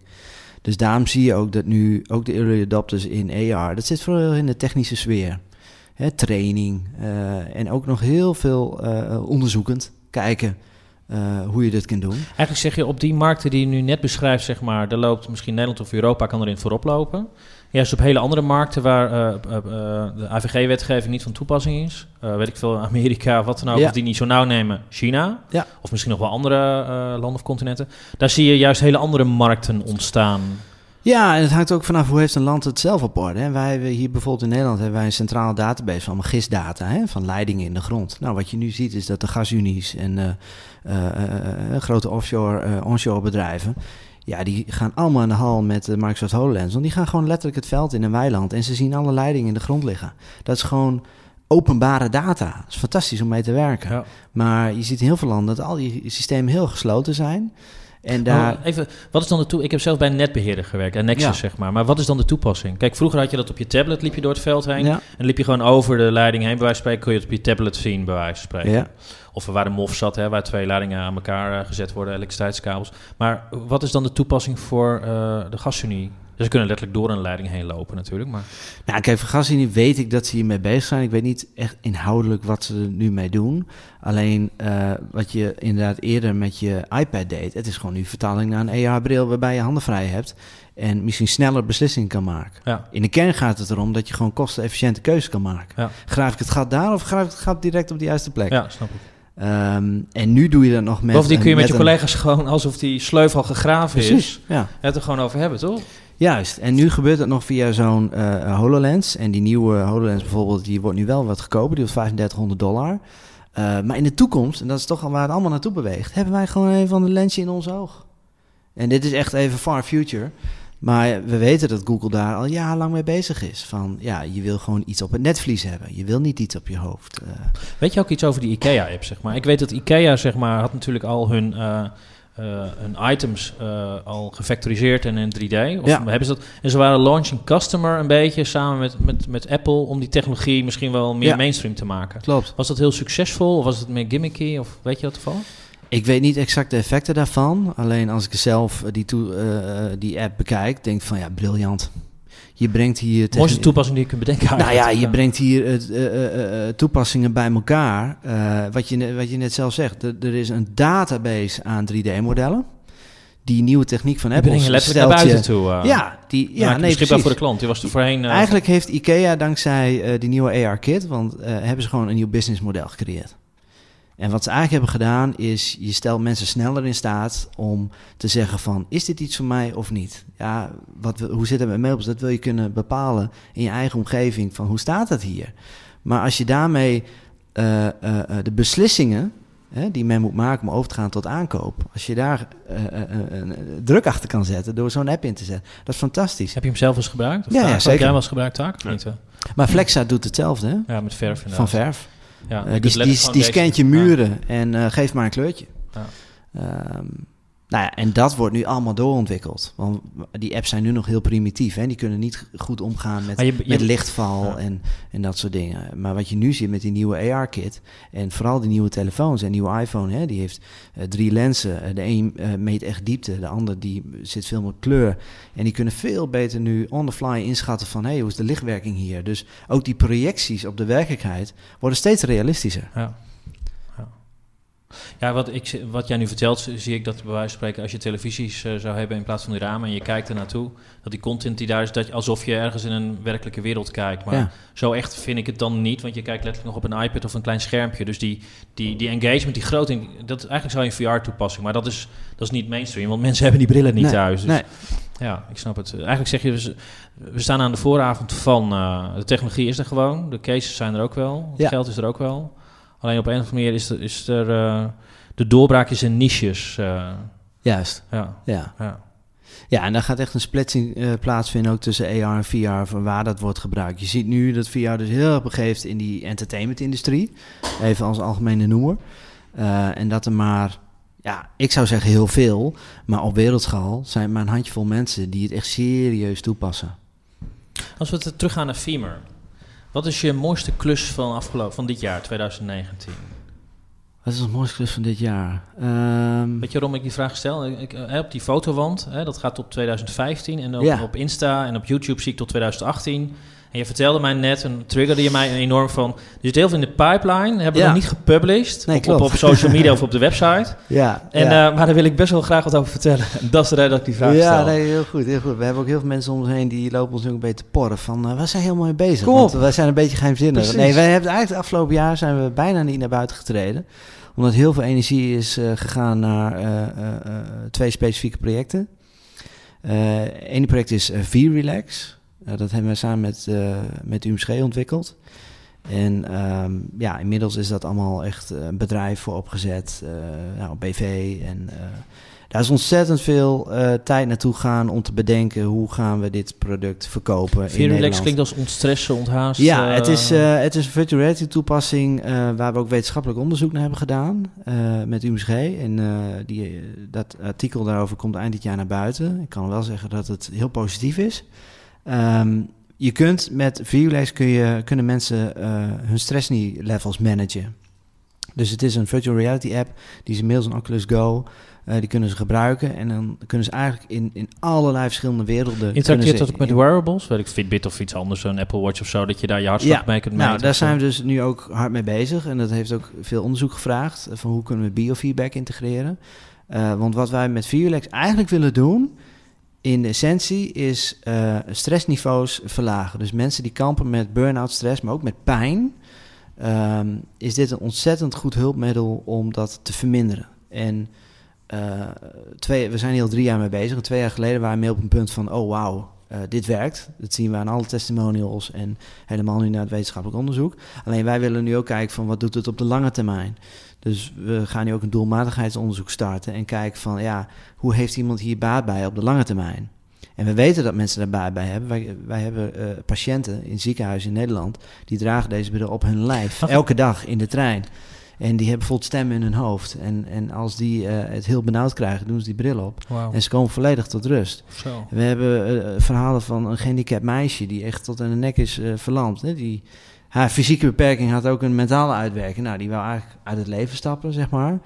Dus daarom zie je ook dat nu ook de early adopters in AR, dat zit vooral in de technische sfeer. Hè, training eh, en ook nog heel veel eh, onderzoekend kijken eh, hoe je dit kunt doen. Eigenlijk zeg je op die markten die je nu net beschrijft, zeg maar, daar loopt misschien Nederland of Europa kan erin voorop lopen. Juist op hele andere markten waar eh, eh, de AVG-wetgeving niet van toepassing is. Weet ik veel, Amerika, wat dan ook, Ja. of die niet zo nauw nemen, China. Ja. Of misschien nog wel andere landen of continenten. Daar zie je juist hele andere markten ontstaan. Ja, en het hangt ook vanaf hoe heeft een land het zelf op orde. Hè? Wij hebben hier bijvoorbeeld in Nederland hebben wij een centrale database van gisdata, hè? van leidingen in de grond. Nou, wat je nu ziet is dat de gasunies en eh, eh, eh, grote offshore, onshore bedrijven, ja, die gaan allemaal aan de hal met de Microsoft HoloLens. Want die gaan gewoon letterlijk het veld in een weiland en ze zien alle leidingen in de grond liggen. Dat is gewoon openbare data. Dat is fantastisch om mee te werken. Ja. Maar je ziet in heel veel landen dat al die systemen heel gesloten zijn. En daar... Even, wat is dan de toe? Ik heb zelf bij een netbeheerder gewerkt, en Nexus Ja. zeg maar. Maar wat is dan de toepassing? Kijk, vroeger had je dat op je tablet, liep je door het veld heen. ja, En liep je gewoon over de leiding heen, bij wijze van spreken, kun je het op je tablet zien, bij wijze van spreken. ja. Of waar de MOF zat, hè, waar twee leidingen aan elkaar eh, gezet worden, elektriciteitskabels. Maar wat is dan de toepassing voor eh, de gasunie? Dus ze kunnen letterlijk door een leiding heen lopen natuurlijk, maar... Nou, kijk, Gasunie weet ik dat ze hiermee bezig zijn. Ik weet niet echt inhoudelijk wat ze er nu mee doen. Alleen eh, wat je inderdaad eerder met je iPad deed, het is gewoon nu vertaling naar een AR-bril waarbij je handen vrij hebt en misschien sneller beslissingen kan maken. Ja, In de kern gaat het erom dat je gewoon kostenefficiënte keuzes kan maken. Ja. Graaf ik het gat daar of graaf ik het gat direct op de juiste plek? ja snap ik. Ehm, en nu doe je dat nog met. Bovendien kun je met je een- collega's gewoon, alsof die sleuf al gegraven is, ja. het er gewoon over hebben, toch? Juist, en nu gebeurt het nog via zo'n eh, HoloLens. En die nieuwe HoloLens bijvoorbeeld, die wordt nu wel wat goedkoper. Die wordt 3500 dollar. Eh, maar in de toekomst, en dat is toch waar het allemaal naartoe beweegt... hebben wij gewoon een van de lensje in ons oog. En dit is echt even far future. Maar we weten dat Google daar al jarenlang mee bezig is. Van, ja, je wil gewoon iets op het netvlies hebben. Je wil niet iets op je hoofd. Eh, Weet je ook iets over die IKEA-app, zeg maar? Ik weet dat IKEA, zeg maar, had natuurlijk al hun, hun items eh, al gefactoriseerd en in 3D. Of Ja. hebben ze dat? En ze waren launching customer een beetje samen met, met, met Apple om die technologie misschien wel meer Ja. mainstream te maken. klopt. Was dat heel succesvol of was het meer gimmicky? Of weet je dat toevallig? Ik weet niet exact de effecten daarvan. Alleen als ik zelf eh, die, toe, eh, eh, die app bekijk, denk ik van ja, briljant. Je brengt hier... Mooiste toepassing die je kunt bedenken. Nou ja, je brengt hier het, eh, eh, eh, toepassingen bij elkaar. Wat, je, net- wat je net zelf zegt, er, er is een database aan 3D-modellen. Die nieuwe techniek van Apple je letterlijk naar stelt buiten je... toe. Ja, die, ja maak je nee, beschikbaar voor de klant. Die was er voorheen... Eigenlijk heeft IKEA dankzij die nieuwe AR-kit, want eh, hebben ze gewoon een nieuw businessmodel gecreëerd. En wat ze eigenlijk hebben gedaan is, je stelt mensen sneller in staat om te zeggen van, is dit iets voor mij of niet? Ja, wat, hoe zit het met meubels? Dat wil je kunnen bepalen in je eigen omgeving van, hoe staat dat hier? Maar als je daarmee eh, eh, eh, de beslissingen hè, die men moet maken om over te gaan tot aankoop, als je daar druk achter kan zetten door zo'n app in te zetten, dat is fantastisch. Heb je hem zelf eens gebruikt? Of Ja, ja, Taak? Heb zeker. jij hem wel eens gebruikt, Taak? Ja. niet? Maar Flexa doet hetzelfde, hè? Ja, met verf Van inderdaad. verf. Ja, Eh, die, die, scant je muren en eh geeft maar een kleurtje. Ja. Nou ja, en dat wordt nu allemaal doorontwikkeld. Want die apps zijn nu nog heel primitief. Hè? Die kunnen niet goed omgaan met, Maar je- je- met lichtval Ja. en, en dat soort dingen. Maar wat je nu ziet met die nieuwe AR-kit... en vooral die nieuwe telefoons en nieuwe iPhone... Hè, die heeft eh, drie lenzen. Eh, de een eh, meet echt diepte, de ander die zit veel meer kleur. En die kunnen veel beter nu on the fly inschatten van... hé, hey, hoe is de lichtwerking hier? Dus ook die projecties op de werkelijkheid... worden steeds realistischer. Ja, ja wat, ik, wat jij nu vertelt, zie ik dat bij wijze van spreken, als je televisies eh, zou hebben in plaats van die ramen en je kijkt er naartoe, dat die content die daar is, dat je, alsof je ergens in een werkelijke wereld kijkt. Maar Ja. zo echt vind ik het dan niet, want je kijkt letterlijk nog op een iPad of een klein schermpje. Dus die, die, die engagement, die grote, dat eigenlijk zou je een VR-toepassing, maar dat is, dat is niet mainstream, want mensen hebben die brillen niet Nee, thuis. Dus nee. ja, ik snap het. Eigenlijk zeg je, we, we staan aan de vooravond van eh, de technologie is er gewoon, de cases zijn er ook wel, het Ja. geld is er ook wel. Alleen op een of andere manier is er, is er eh, de doorbraak is in niches. eh, Juist, ja, ja. ja. Ja, en daar gaat echt een splitsing eh, plaatsvinden ook tussen AR en VR van waar dat wordt gebruikt. Je ziet nu dat VR dus heel erg begeeft in die entertainment-industrie, even als algemene noemer. En dat er maar, ja, ik zou zeggen heel veel, maar op wereldschaal zijn maar een handjevol mensen die het echt serieus toepassen. Als we teruggaan naar Femur. Wat is je mooiste klus van, afgelopen, van dit jaar, 2019? Wat is het mooiste klus van dit jaar? Ehm, Weet je waarom ik die vraag stel? Ik, eh, op die fotowand, hè, dat gaat tot 2015. En op, Ja. op Insta en op YouTube zie ik tot 2018. En je vertelde mij net, en triggerde je mij enorm van... Er zit heel veel in de pipeline, hebben we Ja. nog niet gepublished. Nee, op, op, klopt. op social media of op de website. ja, En, ja. eh, maar daar wil ik best wel graag wat over vertellen. En dat is de reden dat ik die vraag ja, stel. nee, heel goed, heel goed. We hebben ook heel veel mensen om ons heen die lopen ons ook een beetje te porren van, we zijn helemaal mee bezig. Kom op. Want wij zijn een beetje geheimzinnig. Precies. Nee, wij hebben eigenlijk het afgelopen jaar zijn we bijna niet naar buiten getreden. Omdat heel veel energie is eh, gegaan naar twee specifieke projecten. Eén project is V-Relax. Eh, dat hebben we samen met, eh met UMSG ontwikkeld. En ehm, ja, inmiddels is dat allemaal echt eh, een bedrijf voor opgezet. eh nou, BV en... daar is ontzettend veel tijd naartoe gaan om te bedenken hoe gaan we dit product verkopen in Virulax klinkt als ontstressen, onthaast. Ja, het is, het is een virtual reality toepassing waar we ook wetenschappelijk onderzoek naar hebben gedaan met UMSG. En die, dat artikel daarover komt eind dit jaar naar buiten. Ik kan wel zeggen dat het heel positief is. Ehm, je kunt met Virulax kun je, kunnen mensen eh, hun stresslevels managen. Dus het is een virtual reality app die ze middels een Oculus Go eh, die kunnen ze gebruiken en dan kunnen ze eigenlijk in, in allerlei verschillende werelden. Interacteert dat ook met wearables? Weet ik, Fitbit of iets anders, zo'n Apple Watch of zo, dat je daar je hartslag Ja, mee kunt meten? Nou, daar zijn we dus nu ook hard mee bezig. En dat heeft ook veel onderzoek gevraagd. eh, Van hoe kunnen we biofeedback integreren. Want wat wij met Vierlex eigenlijk willen doen... in de essentie is eh, stressniveaus verlagen. Dus mensen die kampen met burn-out stress, maar ook met pijn... ehm, is dit een ontzettend goed hulpmiddel om dat te verminderen. En eh, twee, we zijn hier al drie jaar mee bezig. En twee jaar geleden waren we op een punt van... oh wauw, eh, dit werkt. Dat zien we aan alle testimonials en helemaal nu naar het wetenschappelijk onderzoek. Alleen wij willen nu ook kijken van wat doet het op de lange termijn. Dus we gaan nu ook een doelmatigheidsonderzoek starten en kijken van ja, hoe heeft iemand hier baat bij op de lange termijn? En we weten dat mensen daar baat bij hebben. Wij, wij hebben eh, patiënten in ziekenhuizen in Nederland die dragen deze bril op hun lijf, elke dag in de trein. En die hebben bijvoorbeeld stemmen in hun hoofd. En, en als die eh, het heel benauwd krijgen, doen ze die bril op. En ze komen volledig tot rust. Zo. We hebben eh, verhalen van een gehandicapt meisje die echt tot aan de nek is verlamd. Hè? Die, haar fysieke beperking had ook een mentale uitwerking. Nou, die wou eigenlijk uit het leven stappen, zeg maar.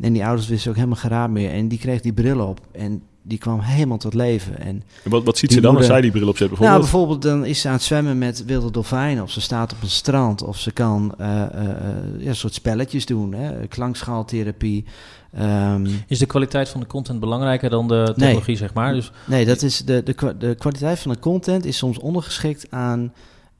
En die ouders wisten ook helemaal geen raad meer. En die kreeg die bril op en die kwam helemaal tot leven. En En wat, wat ziet ze dan als zij die bril opzet nou, bijvoorbeeld? bijvoorbeeld dan is ze aan het zwemmen met wilde dolfijnen. Of ze staat op een strand. Of ze kan eh, eh, eh, ja, een soort spelletjes doen. Hè? Klankschaaltherapie. Ehm, Is de kwaliteit van de content belangrijker dan de technologie, zeg maar? Dus nee, dat is de, de, de kwaliteit van de content is soms ondergeschikt aan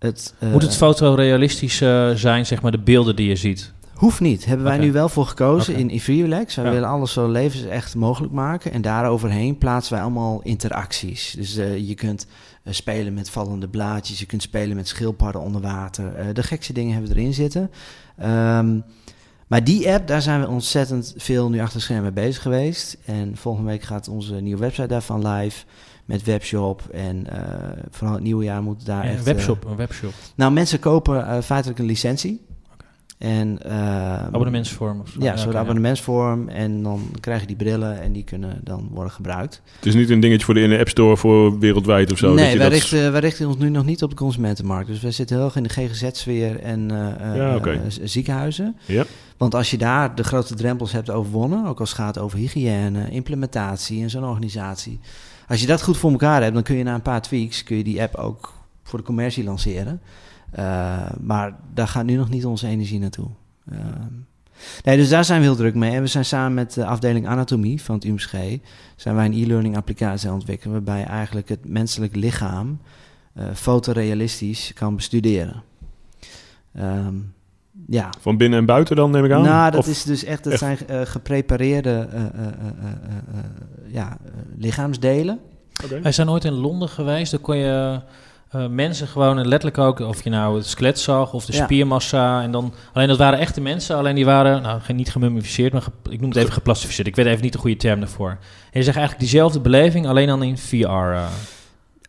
het... eh, moet het fotorealistisch zijn, zeg maar, de beelden die je ziet? Hoeft niet. Hebben wij nu wel voor gekozen Oké. in Freelax. Wij Ja. willen alles zo levensecht mogelijk maken. En daaroverheen plaatsen wij allemaal interacties. Dus eh, je kunt eh, spelen met vallende blaadjes. Je kunt spelen met schildpadden onder water. De gekste dingen hebben we erin zitten. Ehm, maar die app, daar zijn we ontzettend veel nu achter schermen mee bezig geweest. En volgende week gaat onze nieuwe website daarvan live. Met webshop. En eh, vooral het nieuwe jaar moet daar Ja, echt... een eh, webshop, een webshop. nou, mensen kopen eh, feitelijk een licentie. En, uh, abonnementsvorm of zo. Ja, zo'n okay, abonnementsvorm. En dan krijg je die brillen en die kunnen dan worden gebruikt. Het is niet een dingetje voor de in de App Store voor wereldwijd of zo? Nee, wij, dat... richten, wij richten ons nu nog niet op de consumentenmarkt. Dus wij zitten heel erg in de GGZ-sfeer en uh, ja, okay. ziekenhuizen. Ja. Want als je daar de grote drempels hebt overwonnen, ook als het gaat over hygiëne, implementatie en zo'n organisatie. Als je dat goed voor elkaar hebt, dan kun je na een paar tweaks kun je die app ook voor de commercie lanceren. Uh, maar daar gaat nu nog niet onze energie naartoe. Uh, nee, dus daar zijn we heel druk mee. En we zijn samen met de afdeling anatomie van het UMSG... zijn wij een e-learning applicatie aan het ontwikkelen... waarbij eigenlijk het menselijk lichaam uh, fotorealistisch kan bestuderen. Um, ja. Van binnen en buiten dan, neem ik aan? Nou, dat of is dus echt, dat zijn uh, geprepareerde uh, uh, ja, lichaamsdelen. Okay. Wij zijn ooit in Londen geweest, daar kon je uh, mensen gewoon letterlijk ook, of je nou het skelet zag of de spiermassa. En dan, alleen dat waren echte mensen, alleen die waren nou, niet gemummificeerd, maar ik noem het even geplastificeerd. Ik weet even niet de goede term daarvoor. En je zegt eigenlijk diezelfde beleving, alleen dan in VR. Uh.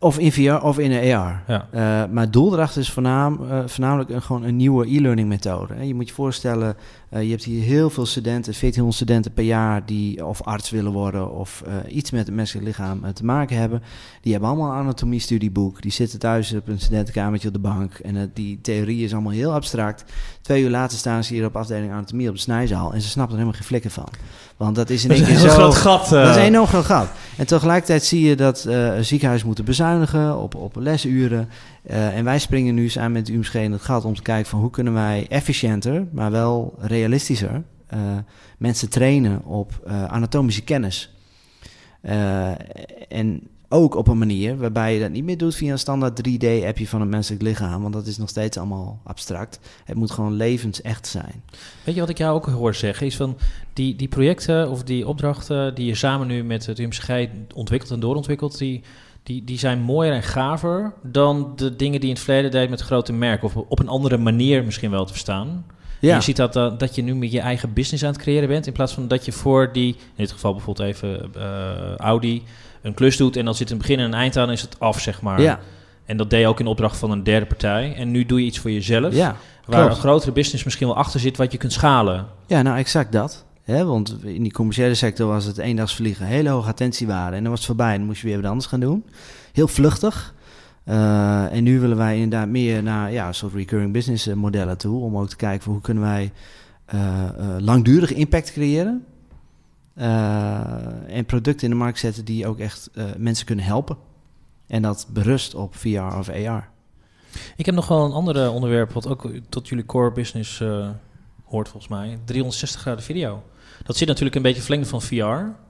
Of in VR of in een AR. Ja. Uh, maar het doel erachter is voornaam, uh, voornamelijk een, gewoon een nieuwe e-learning methode. Je moet je voorstellen, je hebt hier heel veel studenten, 1400 studenten per jaar, die of arts willen worden of iets met het menselijk lichaam te maken hebben. Die hebben allemaal een anatomie-studieboek. Die zitten thuis op een studentenkamertje op de bank. En die theorie is allemaal heel abstract. Twee uur later staan ze hier op afdeling anatomie op de snijzaal en ze snappen er helemaal geen flikken van. Want dat is in één keer zo... groot gat. Dat is een enorm groot gat. En tegelijkertijd zie je dat uh, ziekenhuizen moeten bezuinigen op, op lesuren. Uh, en wij springen nu samen met UMSG in het gat om te kijken van hoe kunnen wij efficiënter, maar wel realistischer, uh, mensen trainen op anatomische kennis. en ook op een manier waarbij je dat niet meer doet via een standaard 3D-appje van een menselijk lichaam. Want dat is nog steeds allemaal abstract. Het moet gewoon levensecht zijn. Weet je wat ik jou ook hoor zeggen? Is van die, die projecten of die opdrachten die je samen nu met het UMCG ontwikkelt en doorontwikkelt, die, die, die zijn mooier en gaver dan de dingen die in het verleden deed met grote merken. Of op een andere manier misschien wel te verstaan. Ja. Je ziet dat, uh, dat je nu met je eigen business aan het creëren bent. In plaats van dat je voor die, in dit geval bijvoorbeeld even uh, Audi, een klus doet en dan zit een begin en een eind aan, is het af, zeg maar. Ja. En dat deed je ook in opdracht van een derde partij. En nu doe je iets voor jezelf. Ja, waar klopt. een grotere business misschien wel achter zit wat je kunt schalen. Ja, nou exact dat. He, want in die commerciële sector was het eendagsvliegen, hele hoge attentiewaarde. En dan was het voorbij en dan moest je weer wat anders gaan doen. Heel vluchtig. Uh, en nu willen wij inderdaad meer naar ja, een soort recurring business eh, modellen toe. Om ook te kijken hoe kunnen wij uh, langdurig impact creëren. en producten in de markt zetten die ook echt mensen kunnen helpen. En dat berust op VR of AR. Ik heb nog wel een ander onderwerp wat ook tot jullie core business hoort volgens mij. 360 graden video. Dat zit natuurlijk een beetje verlengd van VR.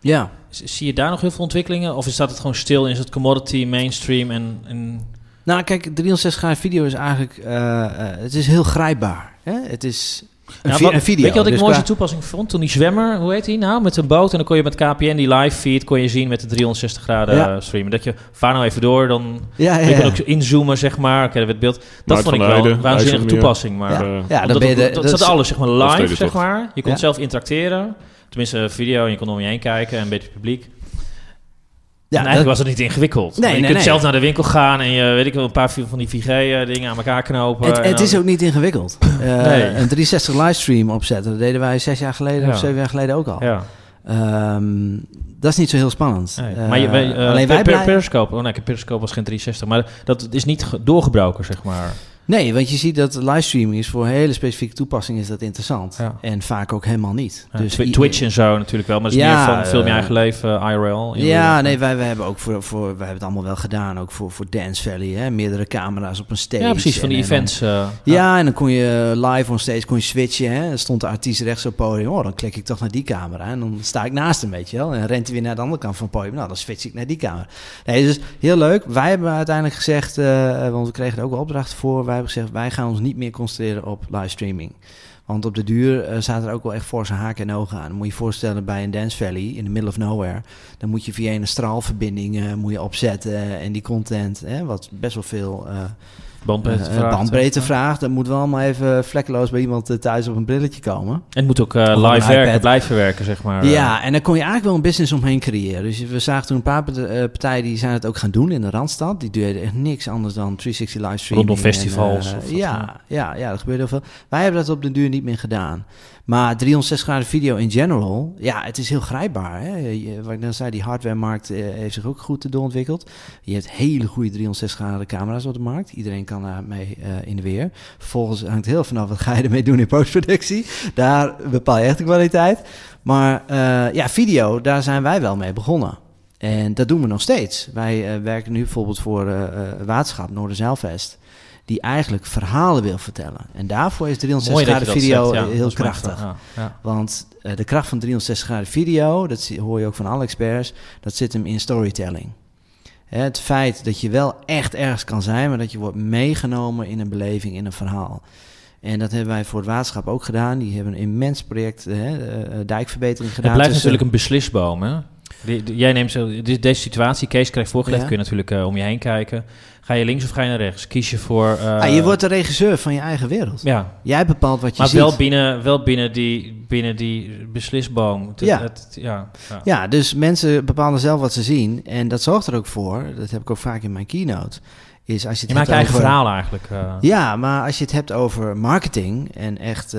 Ja. Zie je daar nog heel veel ontwikkelingen? Of is dat het gewoon stil in het commodity, mainstream en... en... Nou, kijk, 360 graden video is eigenlijk... Uh, uh, het is heel grijpbaar. Hè? Het is een, ja, wat, video. Weet je wat ik dus mooiste toepassing vond? Toen die zwemmer, hoe heet hij nou? Met een boot. En dan kon je met KPN die live feed kon je zien met de 360 graden ja. streamen. Dat je, vaar nou even door, dan ja, ja, je kan ook inzoomen, zeg maar. Oké, het beeld. Dat vond ik wel een waanzinnige toepassing. Maar, ja, uh, ja dan ben je de, dat, dat zat alles, zeg maar, live, zeg maar. Je kon zelf interacteren. Tenminste, video en je kon om je heen kijken en een beetje publiek. Ja, en eigenlijk was het niet ingewikkeld. Nee, je nee, kunt nee. zelf naar de winkel gaan en je weet ik wel een paar van die VG-dingen aan elkaar knopen. Het, het is ook niet ingewikkeld. uh, een 360 livestream opzetten, dat deden wij zes jaar geleden ja. of zeven jaar geleden ook al. Ja. Um, dat is niet zo heel spannend. Nee, maar je, wij, uh, alleen wij per, Periscope, oh nee, Periscope was geen 360, maar dat is niet doorgebroken, zeg maar. Nee, want je ziet dat livestreaming is voor hele specifieke toepassingen is dat interessant. Ja. En vaak ook helemaal niet. Ja, dus Twitch en zo natuurlijk wel, maar het is ja, meer van film je uh, eigen leven, uh, IRL. Ja, nee, wij, wij hebben ook voor, voor, wij hebben het allemaal wel gedaan, ook voor, voor Dance Valley, hè, meerdere camera's op een stage. Ja, precies, van die en, events. Uh, ja, en dan kon je live on stage kon je switchen, hè. Dan stond de artiest rechts op het podium, oh, dan klik ik toch naar die camera en dan sta ik naast hem, weet je wel. En rent hij weer naar de andere kant van het podium, nou, dan switch ik naar die camera. Nee, dus heel leuk. Wij hebben uiteindelijk gezegd, want we kregen er ook wel opdrachten voor, wij gezegd, wij gaan ons niet meer concentreren op livestreaming. Want op de duur staat er ook wel echt forse haken en ogen aan. Moet je je voorstellen bij een Dance Valley in the middle of nowhere. Dan moet je via een straalverbinding uh, moet je opzetten en die content, hè, wat best wel veel bandbreedte, uh, vraagt, bandbreedte vraagt. Dat moet wel allemaal even vlekkeloos bij iemand thuis op een brilletje komen. En het moet ook live werken, blijven werken, zeg maar. Ja, en daar kon je eigenlijk wel een business omheen creëren. Dus we zagen toen een paar partijen die zijn het ook gaan doen in de Randstad. Die deden echt niks anders dan 360 livestreaming. Rondom festivals. En, ja, ja, ja, dat gebeurde heel veel. Wij hebben dat op de duur niet meer gedaan. Maar 360 graden video in general, ja, het is heel grijpbaar. Hè? Wat ik net zei, die hardwaremarkt uh, heeft zich ook goed doorontwikkeld. Je hebt hele goede 360 graden camera's op de markt. Iedereen kan daarmee uh, in de weer. Vervolgens hangt heel vanaf wat ga je ermee doen in postproductie. Daar bepaal je echt de kwaliteit. Maar uh, ja, video, daar zijn wij wel mee begonnen. En dat doen we nog steeds. Wij werken nu bijvoorbeeld voor Waterschap, Noorderzeilvest die eigenlijk verhalen wil vertellen. En daarvoor is 360 graden video zegt, ja, heel krachtig. Ja. Want uh, de kracht van 360 graden video, dat hoor je ook van alle experts, dat zit hem in storytelling. Het feit dat je wel echt ergens kan zijn, maar dat je wordt meegenomen in een beleving, in een verhaal. En dat hebben wij voor het waterschap ook gedaan. Die hebben een immens project, hè, uh, dijkverbetering gedaan. Het blijft natuurlijk een beslisboom, hè? Jij neemt zo, deze situatie, Kees krijgt voorgelegd, ja. kun je natuurlijk uh, om je heen kijken. Ga je links of ga je naar rechts? Kies je voor... Uh, ah, je wordt de regisseur van je eigen wereld. Ja. Jij bepaalt wat je maar ziet. Maar wel binnen, wel binnen, die, binnen die beslisboom. Ja. Het, ja, ja. ja, dus mensen bepalen zelf wat ze zien. En dat zorgt er ook voor, dat heb ik ook vaak in mijn keynote... Is als je, het je maakt je eigen verhaal eigenlijk. Uh. Ja, maar als je het hebt over marketing en echt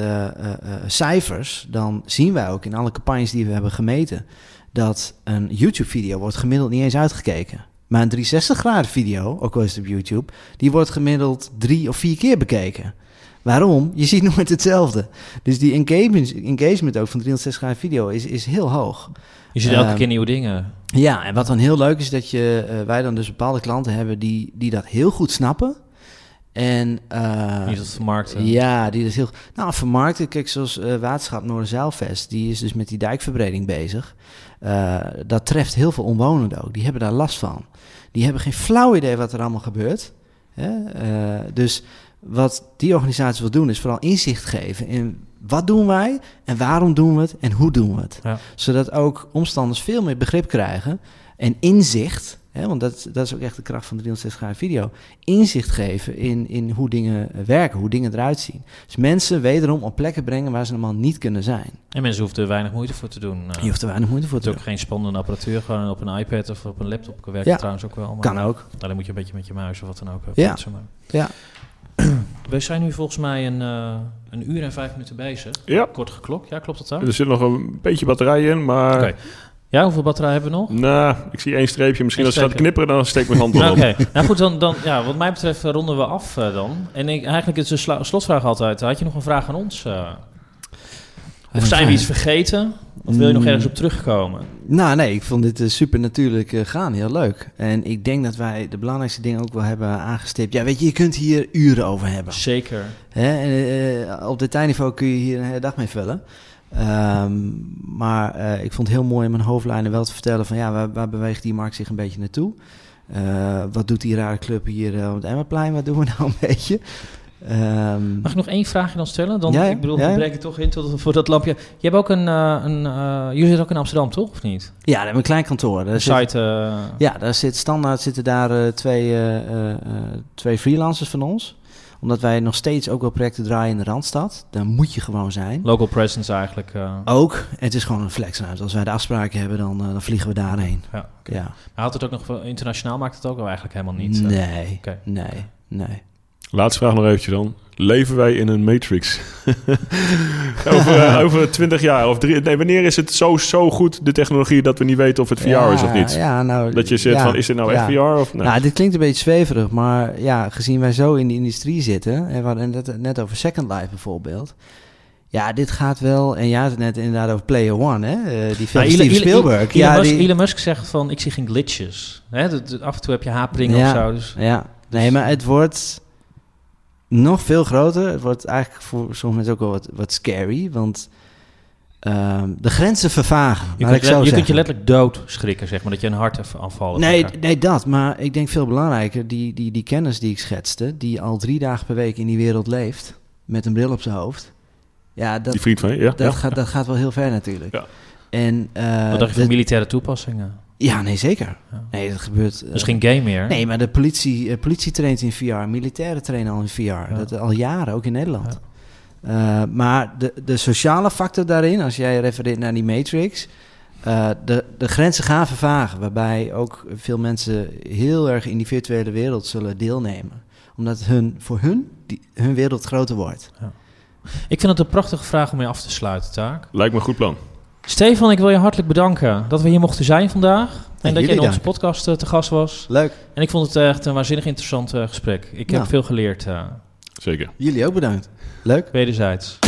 cijfers... dan zien wij ook in alle campagnes die we hebben gemeten... dat een YouTube-video wordt gemiddeld niet eens uitgekeken. Maar een 360 graden video, ook al is het op YouTube, die wordt gemiddeld drie of vier keer bekeken. Waarom? Je ziet nooit hetzelfde. Dus die engagement, engagement ook van 360 graden video is, is heel hoog. Je ziet elke uh, keer nieuwe dingen. Ja, en wat dan heel leuk is dat je, uh, wij dan dus bepaalde klanten hebben die, die dat heel goed snappen. En, uh, die dat vermarkten. Ja, die dat heel... Nou, vermarkten, kijk, zoals uh, Waterschap Noorderzeilvest, die is dus met die dijkverbreding bezig. Uh, dat treft heel veel omwonenden ook. Die hebben daar last van. Die hebben geen flauw idee wat er allemaal gebeurt. Hè? dus wat die organisatie wil doen, is vooral inzicht geven in wat doen wij en waarom doen we het en hoe doen we het. Ja. Zodat ook omstanders veel meer begrip krijgen en inzicht Hè, want dat, dat is ook echt de kracht van 360 graden video. Inzicht geven in, in hoe dingen werken, hoe dingen eruit zien. Dus mensen wederom op plekken brengen waar ze normaal niet kunnen zijn. En mensen hoeven er weinig moeite voor te doen. Uh, Je hoeft er weinig moeite voor te doen. doen. ook geen spannende apparatuur, gewoon op een iPad of op een laptop kan werken Ja. trouwens ook wel. Maar Kan ook. Dan moet je een beetje met je muis of wat dan ook. uh, Ja. Ja. We zijn nu volgens mij een, eh, een uur en vijf minuten bezig. Ja. Kort geklokt, ja, klopt dat zo? Er zit nog een beetje batterij in, maar... Oké. Ja, hoeveel batterij hebben we nog? Nou, ik zie één streepje. Misschien Eén als het gaat knipperen, dan steek ik mijn hand Nou, erop. Oké, nou goed, dan, dan, ja, wat mij betreft eh, ronden we af eh, dan. En ik, eigenlijk is de slotvraag altijd, had je nog een vraag aan ons? eh? of zijn we iets vergeten? Of wil je nog Mm. ergens op terugkomen? Nou, nee, ik vond dit eh, super natuurlijk eh, gaan. Heel leuk. En ik denk dat wij de belangrijkste dingen ook wel hebben aangestipt. Ja, weet je, je kunt hier uren over hebben. Zeker. Hè? En, op detailniveau kun je hier een hele dag mee vullen. Ehm, maar ik vond het heel mooi in mijn hoofdlijnen wel te vertellen van ja, waar, waar beweegt die markt zich een beetje naartoe? Wat doet die rare club hier op het Emmerplein? Wat doen we nou een beetje? Ehm, Mag ik nog één vraagje dan stellen? Dan, Ja, ja. ik bedoel, Ja, breek toch in tot, voor dat lampje. Je hebt ook een... eh, een eh, jullie zitten ook in Amsterdam, toch? Of niet? ja, we hebben een klein kantoor. Daar zit- site... eh, ja, daar zit standaard zitten daar twee, twee freelancers van ons. Omdat wij nog steeds ook wel projecten draaien in de Randstad. Daar moet je gewoon zijn. Local presence eigenlijk. eh. Ook. Het is gewoon een flexruimte. Als wij de afspraken hebben, dan, dan vliegen we daarheen. Ja, Ja. Maar had het ook nog... Internationaal maakt het ook wel eigenlijk helemaal niet. Nee, nee, nee. Laatste vraag nog eventjes dan. Leven wij in een matrix? over, eh, over 20 jaar of drie... Nee, wanneer is het zo, zo goed, de technologie, dat we niet weten of het VR is of niet? Ja, nou, Dat je zegt ja, van, is dit nou echt. VR of... Nee. Nou, dit klinkt een beetje zweverig, maar ja, gezien wij zo in de industrie zitten, en we hadden het net over Second Life bijvoorbeeld. Ja, dit gaat wel, en ja, het net inderdaad over Player One, hè? eh, die film Nou, Steven Elon- Spielberg. Elon, ja, Musk, die- Elon Musk zegt van, ik zie geen glitches. Hè? dat- dat- af en toe heb je haperingen Ja. of zo. Dus Ja, nee, maar het wordt nog veel groter. Het wordt eigenlijk voor sommige mensen ook wel wat, wat scary, want ehm, de grenzen vervagen. je, kunt, ik zo je kunt je letterlijk dood schrikken, zeg maar. Dat je een hartaanval hebt. Nee, nee, dat. Maar ik denk veel belangrijker, die, die, die kennis die ik schetste, die al drie dagen per week in die wereld leeft, met een bril op zijn hoofd. Ja, dat, Die vriend van je, ja? dat, ja? Gaat, dat gaat wel heel ver natuurlijk. Ja. En, eh, Wat dacht je de- van militaire toepassingen? Ja, nee, zeker. Ja. Nee, dat gebeurt... eh, geen game meer. Nee, maar de politie, eh, politie traint in VR, militairen trainen al in VR. Dat al jaren, ook in Nederland. Eh, maar de, de sociale factor daarin, als jij refereert naar die Matrix, eh, de, de grenzen gaan vervagen, waarbij ook veel mensen heel erg in die virtuele wereld zullen deelnemen. Omdat hun, voor hun die, hun wereld groter wordt. Ik vind het een prachtige vraag om mee af te sluiten, Taak. Lijkt me een goed plan. Stefan, ik wil je hartelijk bedanken dat we hier mochten zijn vandaag. En dat je in onze podcast eh, te gast was. Leuk. En ik vond het echt een waanzinnig interessant eh, gesprek. Ik heb Nou. veel geleerd, eh, Zeker. Jullie ook bedankt. Leuk. wederzijds.